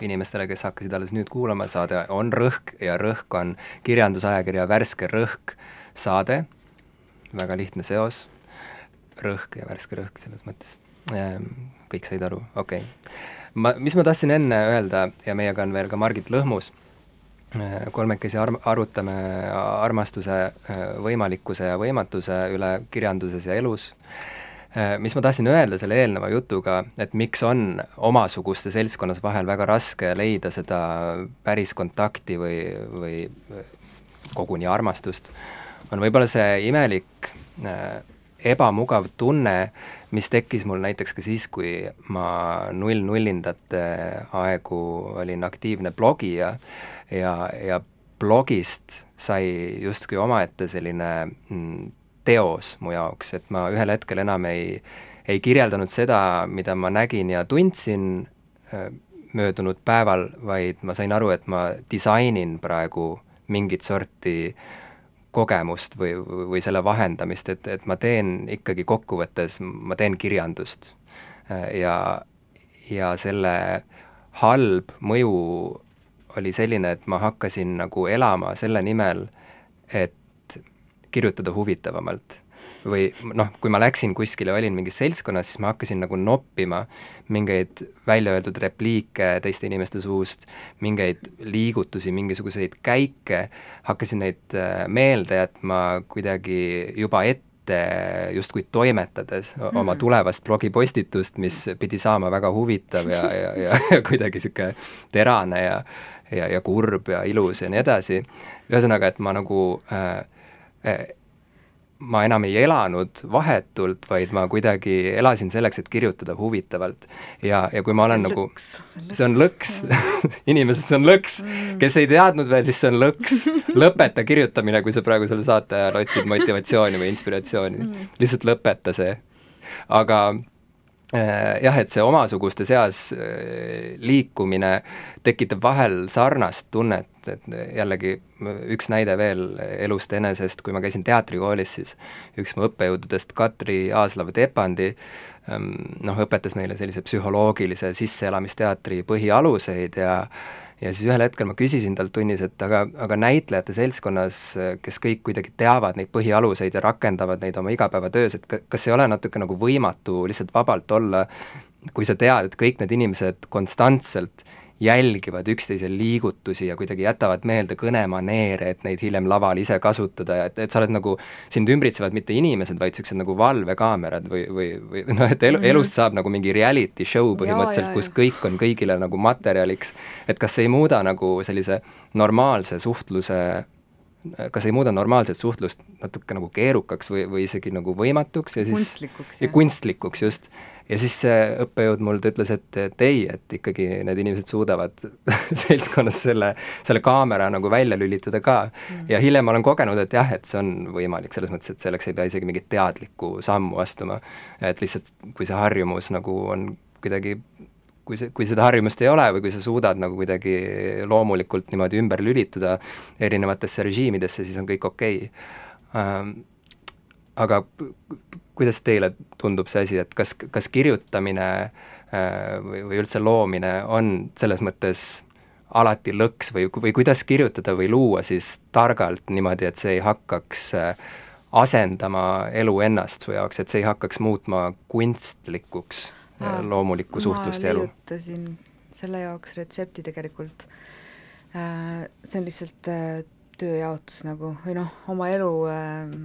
inimestele, kes hakkasid alles nüüd kuulama, saade on Rõhk ja Rõhk on kirjandusajakirja Värske Rõhk saade, väga lihtne seos, rõhk ja värske rõhk selles mõttes. kõik said aru, okei okay. ma, mis ma tahtsin enne öelda ja meiega on veel ka Margit Lõhmus kolmekesi arm-, arutame armastuse äh, võimalikkuse ja võimatuse üle kirjanduses ja elus. Mis ma tahtsin öelda selle eelneva jutuga, et miks on omasuguste seltskonnas vahel väga raske leida seda päris kontakti või, või koguni armastust, on võib-olla see imelik äh, ebamugav tunne, mis tekkis mul näiteks ka siis, kui ma null-nullindate aegu olin aktiivne blogija ja, ja blogist sai justkui omaette selline mm, teos mu jaoks, et ma ühel hetkel enam ei, ei kirjeldanud seda, mida ma nägin ja tundsin äh, möödunud päeval, vaid ma sain aru, et ma disainin praegu mingit sorti kogemust või, või selle vahendamist, et, et ma teen ikkagi kokkuvõttes, ma teen kirjandust. ja, ja selle halb mõju oli selline, et ma hakkasin nagu elama selle nimel, et kirjutada huvitavamalt. Või noh, kui ma läksin kuskile, olin mingis seltskonnas, siis ma hakkasin nagu noppima mingeid välja öeldud repliike teiste inimeste suust, mingeid liigutusi, mingisuguseid käike, hakkasin neid äh, meelde jätma kuidagi juba ette, justkui toimetades oma tulevast blogipostitust, mis pidi saama väga huvitav ja, ja, ja, (laughs) ja kuidagi niisugune terane ja ja, ja kurb ja ilus ja nii edasi, ühesõnaga, et ma nagu äh, äh, ma enam ei elanud vahetult, vaid ma kuidagi elasin selleks, et kirjutada huvitavalt. ja, ja kui ma olen nagu, see on lõks, (laughs) inimeses see on lõks mm., kes ei teadnud veel, siis see on lõks. (laughs) lõpeta kirjutamine, kui sa praegu selle saate ajal otsid motivatsiooni või inspiratsiooni mm., lihtsalt lõpeta see. aga jah, et see omasuguste seas äh, liikumine tekitab vahel sarnast tunnet, et jällegi üks näide veel elust enesest, kui ma käisin teatrikoolis, siis üks mu õppejõududest, Katri Aaslav-Tepandi, ähm, noh, õpetas meile sellise psühholoogilise sisseelamisteatri põhialuseid ja ja siis ühel hetkel ma küsisin talt tunnis, et aga, aga näitlejate seltskonnas, kes kõik kuidagi teavad neid põhialuseid ja rakendavad neid oma igapäevatöös, et kas ei ole natuke nagu võimatu lihtsalt vabalt olla, kui sa tead, et kõik need inimesed konstantselt jälgivad üksteise liigutusi ja kuidagi jätavad meelde kõnemaneere, et neid hiljem laval ise kasutada ja et, et sa oled nagu, sind ümbritsevad mitte inimesed, vaid niisugused nagu valvekaamerad või, või, või (laughs) noh, et elu, mhm. elust saab nagu mingi reality show põhimõtteliselt, kus kõik on kõigile nagu materjaliks, et kas see ei muuda nagu sellise normaalse suhtluse kas ei muuda normaalset suhtlust natuke nagu keerukaks või, või isegi nagu võimatuks ja siis kunstlikuks, ja kunstlikuks just. Ja siis see õppejõud mul ta ütles, et, et ei, et ikkagi need inimesed suudavad (laughs) seltskonnas selle, selle kaamera nagu välja lülitada ka mm. ja hiljem ma olen kogenud, et jah, et see on võimalik, selles mõttes, et selleks ei pea isegi mingit teadlikku sammu astuma. et lihtsalt, kui see harjumus nagu on kuidagi kui see, kui seda harjumust ei ole või kui sa suudad nagu kuidagi loomulikult niimoodi ümber lülituda erinevatesse režiimidesse, siis on kõik okei okay. Aga kuidas teile tundub see asi, et kas, kas kirjutamine äh, või, või üldse loomine on selles mõttes alati lõks või, või kuidas kirjutada või luua siis targalt niimoodi, et see ei hakkaks äh, asendama elu ennast su jaoks, et see ei hakkaks muutma kunstlikuks Aa, loomulikku suhtlust ja elu. ma leiutasin selle jaoks retsepti tegelikult. see on lihtsalt äh, tööjaotus nagu või noh, oma elu äh,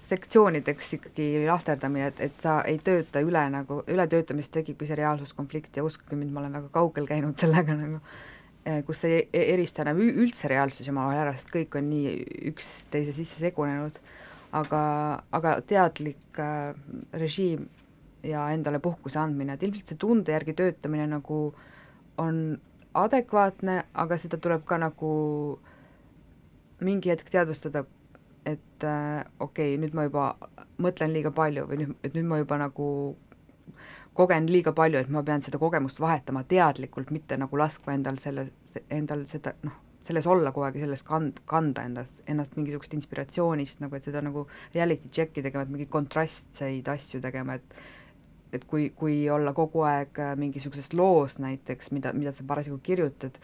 sektsioonideks ikkagi lahterdamine, et, et sa ei tööta üle nagu, ületöötamist tekibki see reaalsuskonflikt ja uskuge mind, ma olen väga kaugel käinud sellega nagu, kus sa ei erista enam üldse reaalsusi omavahel ära, sest kõik on nii üksteise sisse segunenud, aga, aga teadlik äh, režiim ja endale puhkuse andmine, et ilmselt see tunde järgi töötamine nagu on adekvaatne, aga seda tuleb ka nagu mingi hetk teadvustada, et äh, okei okay,, nüüd ma juba mõtlen liiga palju või nüüd, et nüüd ma juba nagu kogen liiga palju, et ma pean seda kogemust vahetama teadlikult, mitte nagu laskma endal selle, endal seda noh, selles olla kogu aeg ja sellest kand-, kanda endas, ennast mingisugust inspiratsioonist nagu, et seda nagu reality check'i tegema, et mingeid kontrastseid asju tegema, et et kui, kui olla kogu aeg äh, mingisuguses loos näiteks, mida, mida sa parasjagu kirjutad,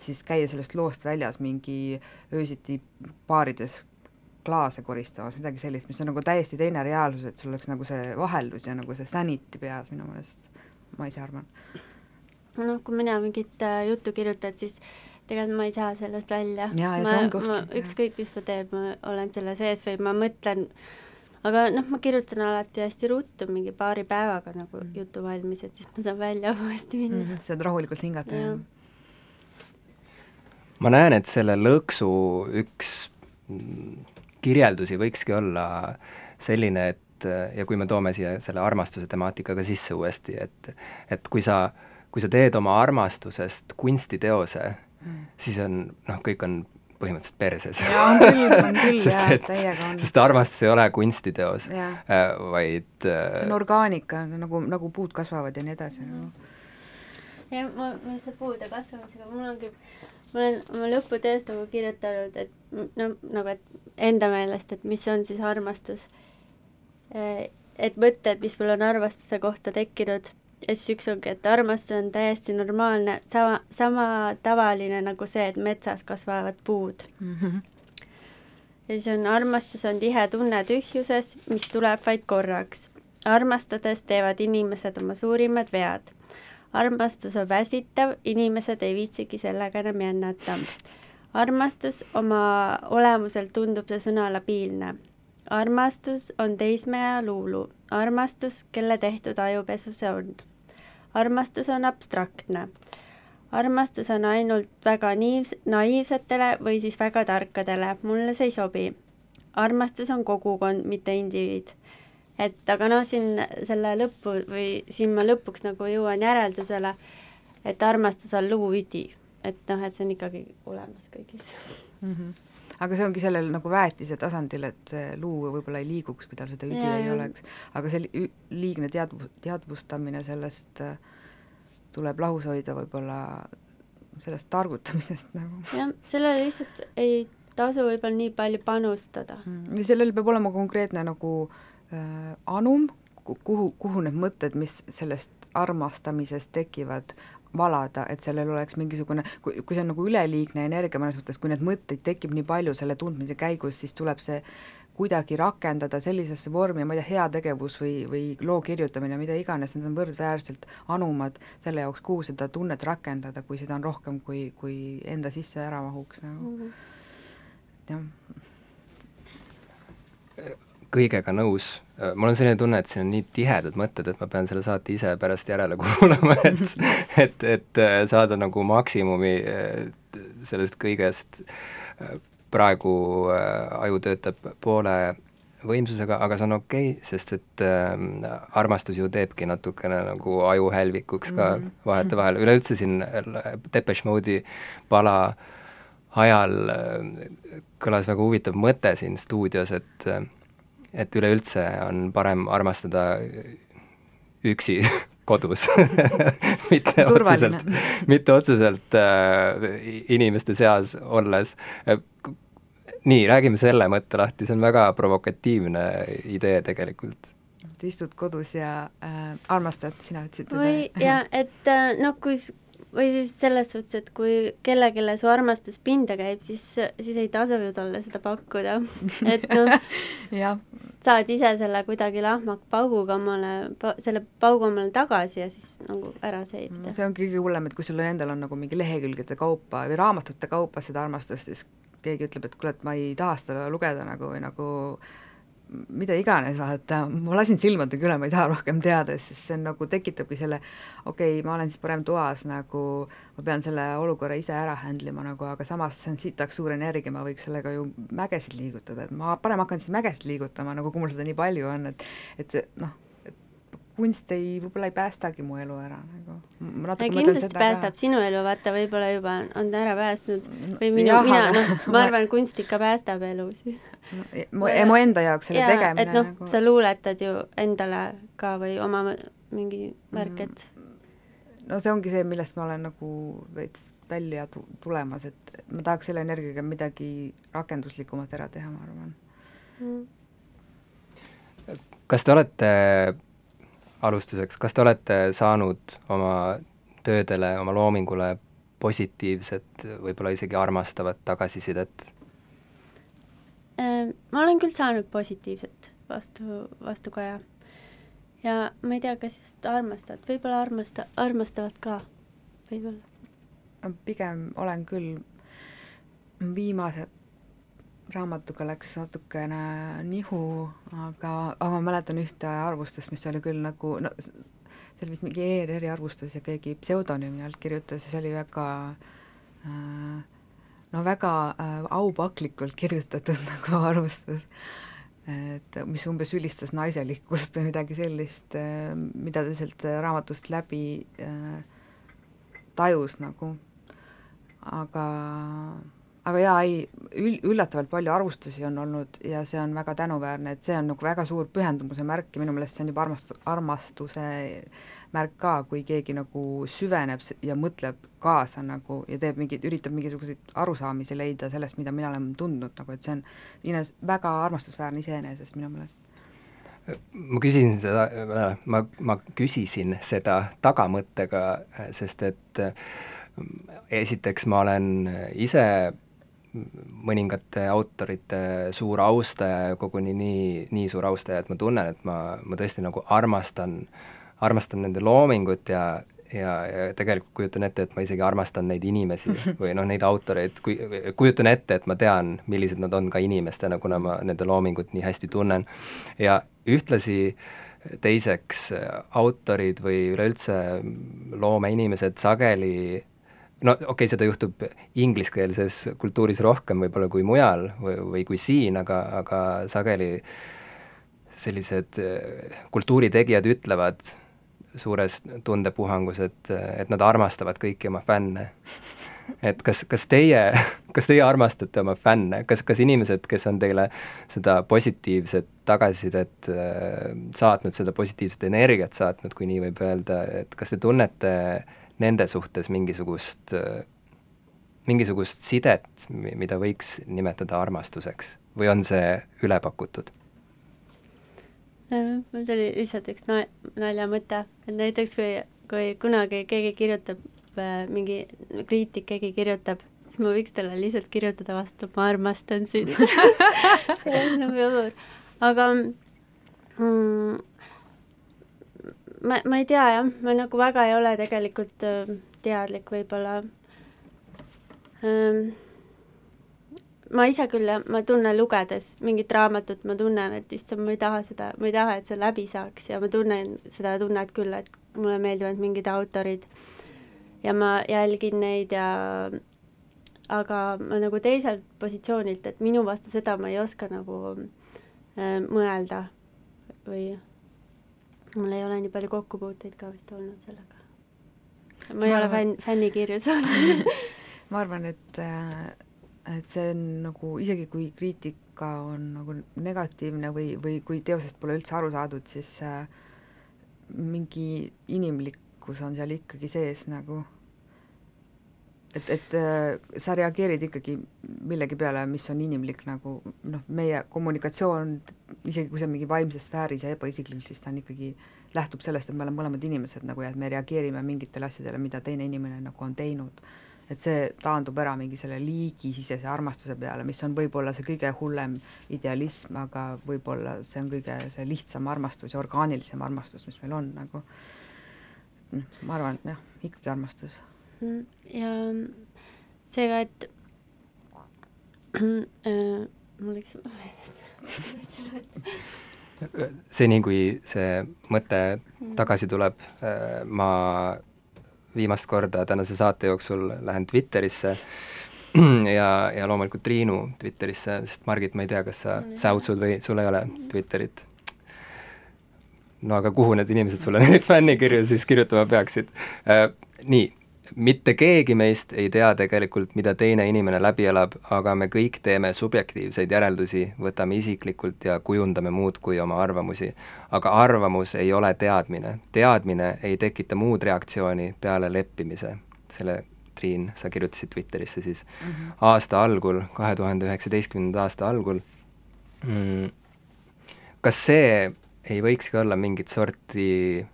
siis käia sellest loost väljas mingi öösiti baarides klaase koristamas, midagi sellist, mis on nagu täiesti teine reaalsus, et sul oleks nagu see vaheldus ja nagu see sanity peas minu meelest, ma ise arvan. noh, kui mina mingit äh, juttu kirjutan, siis tegelikult ma ei saa sellest välja. Ükskõik, mis ma teen, ma olen selle sees või ma mõtlen, aga noh, ma kirjutan alati hästi ruttu, mingi paari päevaga nagu mm. jutu valmis, et siis ma saan välja (laughs) uuesti minna mm,. saad rahulikult hingata, jah? ma näen, et selle lõksu üks kirjeldusi võikski olla selline, et ja kui me toome siia selle armastuse temaatika ka sisse uuesti, et et kui sa, kui sa teed oma armastusest kunstiteose mm., siis on noh, kõik on põhimõtteliselt perses. jaa, on küll, on küll (laughs) sest jah, et, täiega on. sest armastus ei ole kunstiteos, Jah. vaid see äh, on orgaanika, nagu, nagu puud kasvavad ja nii edasi nagu. ja ma, ma seda puude kasvamisega, mul ongi, ma olen oma lõputöös nagu kirjutanud, et no nagu, et enda meelest, et mis on siis armastus. et mõtted, mis mul on armastuse kohta tekkinud ja siis üks ongi, et armastus on täiesti normaalne, sama, sama tavaline nagu see, et metsas kasvavad puud. ja siis on armastus on tihe tunne tühjuses, mis tuleb vaid korraks. armastades teevad inimesed oma suurimad vead. Armastus on väsitav, inimesed ei viitsigi sellega enam jännata. armastus oma olemuselt tundub see sõna labiilne. armastus on teismeja luulu, armastus, kelle tehtud ajupesu see on. armastus on abstraktne armastus on ainult väga niivs-, naiivsetele või siis väga tarkadele, mulle see ei sobi. armastus on kogukond, mitte indiviid. Et aga noh, siin selle lõppu või siin ma lõpuks nagu jõuan järeldusele, et armastus on luuüdi, et noh, et see on ikkagi olemas kõigis mm. -hmm. aga see ongi sellel nagu väetise tasandil, et see luu võib-olla ei liiguks, kui tal seda üdi Jaa, ei jah. oleks, aga see li- liigne teadvu-, teadvustamine sellest äh, tuleb lahus hoida võib-olla sellest targutamisest (laughs) nagu jah, sellele lihtsalt ei tasu võib-olla nii palju panustada. mm.. ja sellel peab olema konkreetne nagu äh, anum, kuhu, kuhu need mõtted, mis sellest armastamisest tekivad, valada, et sellel oleks mingisugune, kui, kui see on nagu üleliigne energia mõnes mõttes, kui neid mõtteid tekib nii palju selle tundmise käigus, siis tuleb see kuidagi rakendada sellisesse vormi, ma ei tea, heategevus või, või loo kirjutamine, mida iganes, need on võrdväärselt anumad selle jaoks, kuhu seda tunnet rakendada, kui seda on rohkem, kui, kui enda sisse ära mahuks nagu, jah. Kõigega nõus. mul on selline tunne, et siin on nii tihedad mõtted, et ma pean selle saate ise pärast järele (laughs) kuulama, et et, et äh, saada nagu maksimumi äh, sellest kõigest. praegu äh, aju töötab poole võimsusega, aga see on okei okay,, sest et äh, armastus ju teebki natukene nagu aju hälvikuks ka mm -hmm. vahetevahel, üleüldse siin Depeche Mode'i pala ajal äh, kõlas väga huvitav mõte siin stuudios, et äh, et üleüldse on parem armastada üksi (laughs) kodus. (laughs) Mitte otseselt, mitte otseselt äh, inimeste seas olles. Äh, nii, räägime selle mõtte lahti, see on väga provokatiivne idee tegelikult. et istud kodus ja äh, armastad, sina ütlesid või ja et äh, noh, kui või siis selles suhtes, et kui kellelegi su armastus pinda käib, siis, siis ei tasu ju talle seda pakkuda. et noh, (laughs) saad ise selle kuidagi lahmaka pauguga omale pa,, selle paugu omale tagasi ja siis nagu ära seedida. see on kõige hullem, et kui sul endal on nagu mingi lehekülgede kaupa või raamatute kaupa seda armastust, siis keegi ütleb, et kuule, et ma ei taha seda lugeda nagu või nagu mida iganes, vaata, ma lasin silmadega üle, ma ei taha rohkem teada, sest see on nagu, tekitabki selle, okei okay,, ma olen siis parem toas nagu, ma pean selle olukorra ise ära handle ima nagu, aga samas see on sitaks suur energia, ma võiks sellega ju mägesid liigutada, et ma parem hakkan siis mägesid liigutama, nagu kui mul seda nii palju on, et et see noh, kunst ei, võib-olla ei päästagi mu elu ära nagu. ma ja natuke mõtlen kindlasti päästab ka. sinu elu, vaata, võib-olla juba on ta ära päästnud või minu, mina, noh, (laughs) ma arvan, kunst ikka päästab elusid. No, e- mu, mu enda jaoks selle Jaa, tegemine et noh nagu sa luuletad ju endale ka või oma mingi värk, et no see ongi see, millest ma olen nagu veits välja tu- tulemas, et ma tahaks selle energiaga midagi rakenduslikumat ära teha, ma arvan. mm. kas te olete, alustuseks, kas te olete saanud oma töödele, oma loomingule positiivset, võib-olla isegi armastavat tagasisidet? Äh, ma olen küll saanud positiivset vastu, vastukaja. ja ma ei tea, kas just armastavad, võib-olla armasta-, armastavad ka, võib-olla. pigem olen küll, viimase raamatuga läks natukene nihu, aga, aga ma mäletan ühte arvustust, mis oli küll nagu, no see oli vist mingi ERR-i arvustus ja keegi pseudonüümi alt kirjutas ja see oli väga äh, no väga äh, aupaklikult kirjutatud (laughs) nagu arvustus, et mis umbes ülistas naiselikkust või midagi sellist äh,, mida ta sealt raamatust läbi tajus nagu, aga aga jaa, ei, ül-, üllatavalt palju arvustusi on olnud ja see on väga tänuväärne, et see on nagu väga suur pühendumuse märk ja minu meelest see on juba armast-, armastuse märk ka, kui keegi nagu süveneb ja mõtleb kaasa nagu ja teeb mingeid, üritab mingisuguseid arusaamisi leida sellest, mida mina olen tundnud, nagu et see on ines-, väga armastusväärne iseenesest minu meelest. ma küsisin seda, ma, ma küsisin seda tagamõttega, sest et äh, esiteks ma olen ise mõningate autorite suur austaja ja koguni nii, nii suur austaja, et ma tunnen, et ma, ma tõesti nagu armastan, armastan nende loomingut ja ja, ja tegelikult kujutan ette, et ma isegi armastan neid inimesi (laughs) või noh, neid autoreid, kui, kujutan ette, et ma tean, millised nad on ka inimestena, kuna ma nende loomingut nii hästi tunnen. ja ühtlasi teiseks, autorid või üleüldse loomeinimesed sageli no okei okay,, seda juhtub ingliskeelses kultuuris rohkem võib-olla kui mujal või, või kui siin, aga, aga sageli sellised eh, kultuuritegijad ütlevad suures tundepuhangus, et, et nad armastavad kõiki oma fänne. et kas, kas teie, kas teie armastate oma fänne, kas, kas inimesed, kes on teile seda positiivset tagasisidet äh, saatnud, seda positiivset energiat saatnud, kui nii võib öelda, et kas te tunnete nende suhtes mingisugust, mingisugust sidet, mida võiks nimetada armastuseks või on see üle pakutud? mul tuli lihtsalt üks na-, naljamõte, et näiteks kui, kui kunagi keegi kirjutab äh, mingi kriitik, keegi kirjutab, siis ma võiks talle lihtsalt kirjutada vastu, ma armastan sind (laughs) see on nagu jabur. aga mm, ma, ma ei tea jah, ma nagu väga ei ole tegelikult äh, teadlik võib-olla. Ähm, ma ise küll jah, ma tunnen lugedes mingit raamatut, ma tunnen, et issand, ma ei taha seda, ma ei taha, et see läbi saaks ja ma tunnen seda tunnet küll, et mulle meeldivad mingid autorid ja ma jälgin neid ja aga ma nagu teiselt positsioonilt, et minu vastu seda ma ei oska nagu äh, mõelda või mul ei ole nii palju kokkupuuteid ka vist olnud sellega. ma ei Ma ole fänn, fännikirju saanud (laughs) ma arvan, et, et see on nagu, isegi kui kriitika on nagu negatiivne või, või kui teosest pole üldse aru saadud, siis äh, mingi inimlikkus on seal ikkagi sees nagu. Et, et äh, sa reageerid ikkagi millegi peale, mis on inimlik nagu noh, meie kommunikatsioon, isegi kui see on mingi vaimses sfääris ja ebaisiklik, siis ta on ikkagi, lähtub sellest, et me oleme mõlemad inimesed nagu ja et me reageerime mingitele asjadele, mida teine inimene nagu on teinud et see taandub ära mingi selle liigisisese armastuse peale, mis on võib-olla see kõige hullem idealism, aga võib-olla see on kõige see lihtsam armastus ja orgaanilisem armastus, mis meil on nagu. ma arvan, et jah, ikkagi armastus. Mm, ja seega, et (clears throat) äh, mul läks meelest (laughs) seni, kui see mõte tagasi tuleb, ma viimast korda tänase saate jooksul lähen Twitterisse (clears throat) ja, ja loomulikult Triinu Twitterisse, sest Margit, ma ei tea, kas sa säutsud või sul ei ole Twitterit? no aga kuhu need inimesed sulle neid (laughs) fännikirju siis kirjutama peaksid? Nii, mitte keegi meist ei tea tegelikult, mida teine inimene läbi elab, aga me kõik teeme subjektiivseid järeldusi, võtame isiklikult ja kujundame muudkui oma arvamusi. aga arvamus ei ole teadmine, teadmine ei tekita muud reaktsiooni peale leppimise. selle, Triin, sa kirjutasid Twitterisse siis mm -hmm. aasta algul, kahe tuhande üheksateistkümnenda aasta algul mm,. kas see ei võikski olla mingit sorti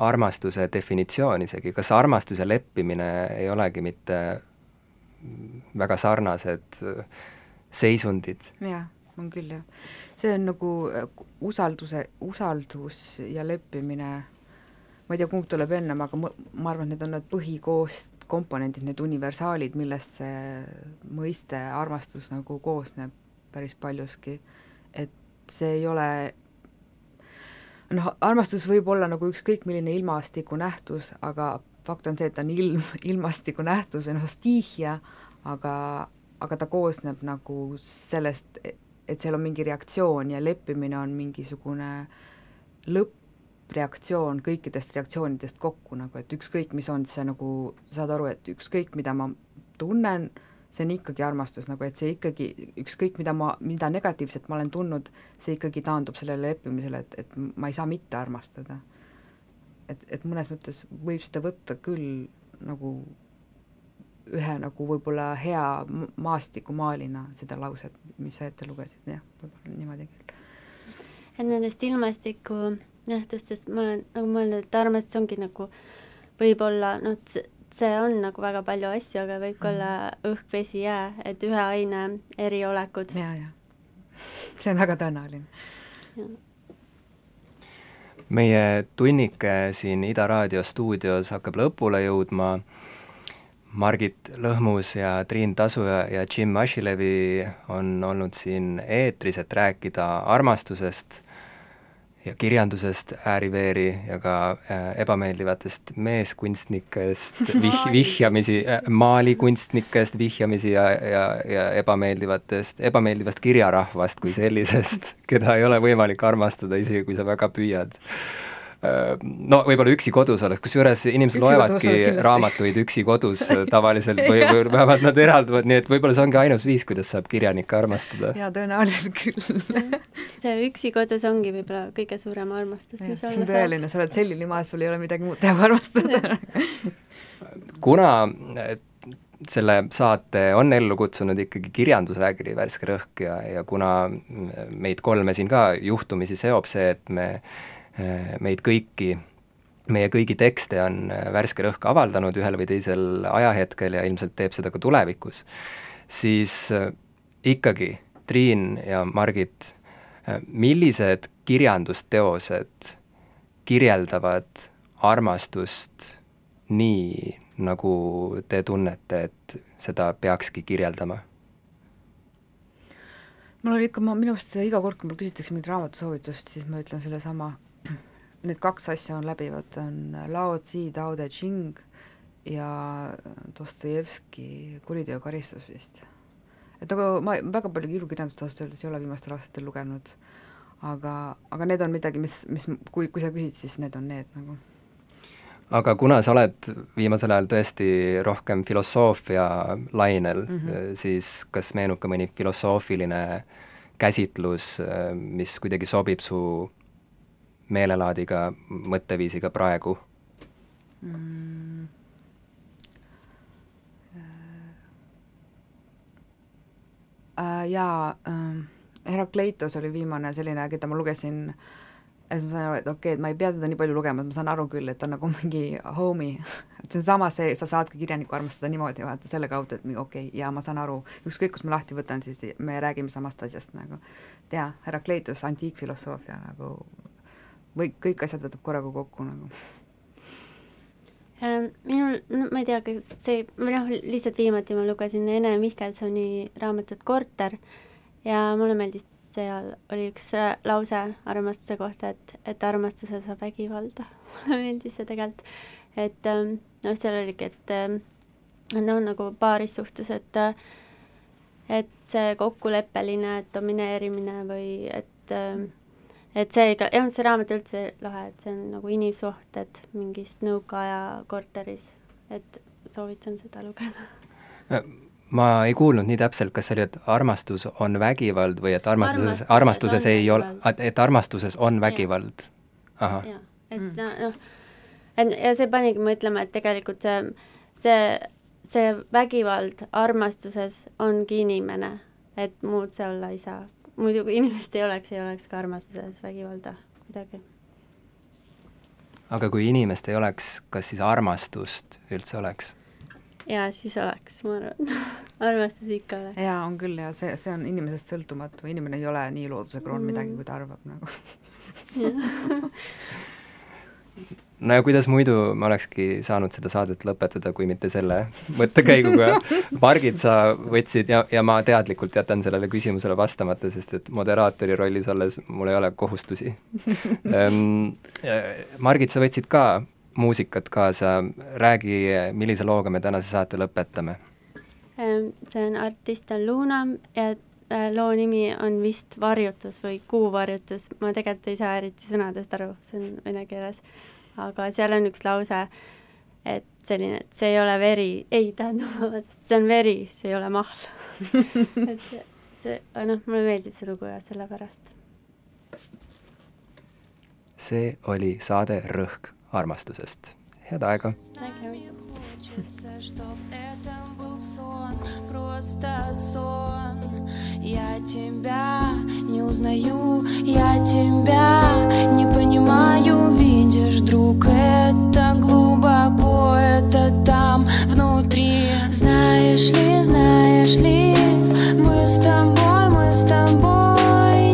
armastuse definitsioon isegi, kas armastus ja leppimine ei olegi mitte väga sarnased seisundid? jaa, on küll jah. see on nagu äh, usalduse, usaldus ja leppimine, ma ei tea, kumb tuleb ennem, aga ma, ma arvan, et need on need põhikoost-, komponendid, need universaalid, millest see mõiste armastus nagu koosneb päris paljuski. et see ei ole noh, armastus võib olla nagu ükskõik milline ilmastiku nähtus, aga fakt on see, et ta on ilm, (laughs) ilmastiku nähtus või noh, stiihia, aga, aga ta koosneb nagu sellest, et seal on mingi reaktsioon ja leppimine on mingisugune lõppreaktsioon kõikidest reaktsioonidest kokku nagu, et ükskõik, mis on see nagu, saad aru, et ükskõik, mida ma tunnen, see on ikkagi armastus, nagu et see ikkagi, ükskõik mida ma, mida negatiivset ma olen tundnud, see ikkagi taandub sellele leppimisele, et, et ma ei saa mitte armastada. et, et mõnes mõttes võib seda võtta küll nagu ühe nagu võib-olla hea maastikumaalina, seda lauset, mis sa ette lugesid, jah, võib-olla niimoodi küll. et nendest ilmastiku nähtustest ma olen nagu mõelnud, et armastus ongi nagu võib-olla noh, see on nagu väga palju asju, aga võib ka olla õhk, vesi, jää, et ühe aine eriolekud. ja, ja see on väga tõenäoline. meie tunnike siin Ida Raadio stuudios hakkab lõpule jõudma. Margit Lõhmus ja Triin Tasuja ja Jim Asilevi on olnud siin eetris, et rääkida armastusest ja kirjandusest ääri-veeri ja ka äh, ebameeldivatest meeskunstnikest (laughs) vih-, vihjamisi äh,, maalikunstnikest vihjamisi ja, ja, ja ebameeldivatest, ebameeldivast kirjarahvast kui sellisest, (laughs) keda ei ole võimalik armastada, isegi kui sa väga püüad. No võib-olla Üksi kodus oleks, kusjuures inimesed loevadki raamatuid Üksi kodus tavaliselt või, või vähemalt nad eralduvad, nii et võib-olla see ongi ainus viis, kuidas saab kirjanikke armastada. jaa, tõenäoliselt küll. (laughs) see üksi kodus ongi võib-olla kõige suurem armastus, mis olla on saab. tõeline, sa oled selline maas, sul ei ole midagi muud teha kui armastada. (laughs) kuna selle saate on ellu kutsunud ikkagi kirjandusägri Värske Rõhk ja, ja kuna meid kolme siin ka juhtumisi seob see, et me, meid kõiki, meie kõigi tekste on Värske Rõhk avaldanud ühel või teisel ajahetkel ja ilmselt teeb seda ka tulevikus, siis eh, ikkagi, Triin ja Margit, millised kirjandusteosed kirjeldavad armastust nii, nagu te tunnete, et seda peakski kirjeldama? mul oli ikka, ma minu arust iga kord, kui mul küsitakse mingit raamatusoovitust, siis ma ütlen sellesama, need kaks asja on läbivad, on Lao Tzu, Tao Te Ching ja Dostojevski Kuriteo karistus vist. et nagu ma väga palju ilukirjandust ausalt öeldes ei ole viimastel aastatel lugenud, aga, aga need on midagi, mis, mis, kui, kui sa küsid, siis need on need nagu aga kuna sa oled viimasel ajal tõesti rohkem filosoofia lainel mm, -hmm. siis kas meenub ka mõni filosoofiline käsitlus, mis kuidagi sobib su meelelaadiga, mõtteviisiga praegu mm.? Äh, jaa äh,, Herakleitos oli viimane selline, keda ma lugesin äh, ja siis ma sain aru, et okei okay,, et ma ei pea teda nii palju lugema, et ma saan aru küll, et ta on nagu mingi homie (laughs) et see on sama see, sa saadki kirjanikku armastada niimoodi, vaata selle kaudu, et okei okay,, ja ma saan aru, ükskõik, kus ma lahti võtan, siis me räägime samast asjast nagu. et jaa, Herakleitus, antiikfilosoofia nagu või kõik asjad võtab korraga kokku nagu ähm, minul, no ma ei tea, kas see, või noh, lihtsalt viimati ma lugesin Ene Mihkelsoni raamatut Korter ja mulle meeldis seal oli üks äh, lause armastuse kohta, et, et armastuse saab vägivalda (laughs) mulle meeldis see tegelikult. et ähm, noh, seal oligi, et ähm, no nagu paarissuhtes, et äh, et see kokkuleppeline domineerimine või et ähm, et see ikka, jah, see raamat üldse lahe, et see on nagu inimsuhted mingis nõukaaja korteris, et soovitan seda lugeda ma ei kuulnud nii täpselt, kas see oli, et armastus on vägivald või et armastuses, armastuses ei ole, et armastuses on vägivald? ahah. jah, et mm. noh, et ja see panigi mõtlema, et tegelikult see, see, see vägivald armastuses ongi inimene, et muud see olla ei saa. Muidu kui inimest ei oleks, ei oleks ka armastuses vägivalda kuidagi. aga kui inimest ei oleks, kas siis armastust üldse oleks? jaa, siis oleks, ma arvan (laughs) armastus ikka oleks. jaa, on küll ja see, see on inimesest sõltumatu, inimene ei ole nii looduse kroon mm. midagi, kui ta arvab nagu (laughs) no ja kuidas muidu ma olekski saanud seda saadet lõpetada, kui mitte selle mõttekäiguga. Margit, sa võtsid ja, ja ma teadlikult jätan sellele küsimusele vastamata, sest et moderaatori rollis olles mul ei ole kohustusi ehm, Margit, sa võtsid ka muusikat kaasa, räägi, millise looga me tänase saate lõpetame? Ähm, see on artist on Luna ja äh, loo nimi on vist Varjutus või Kuuvarjutus, ma tegelikult ei saa eriti sõnadest aru, see on vene keeles, aga seal on üks lause, et selline, et see ei ole veri, ei, tähendab, (laughs) vabandust, see on veri, see ei ole mahl (laughs) et see, see, noh, mulle meeldib see lugu ja sellepärast. see oli saade Rõhk armastusest. Head aega! Я тебя не узнаю Я тебя не понимаю. Видишь, друг, это глубоко Это там внутри. Знаешь ли, знаешь ли Мы с тобой, мы с тобой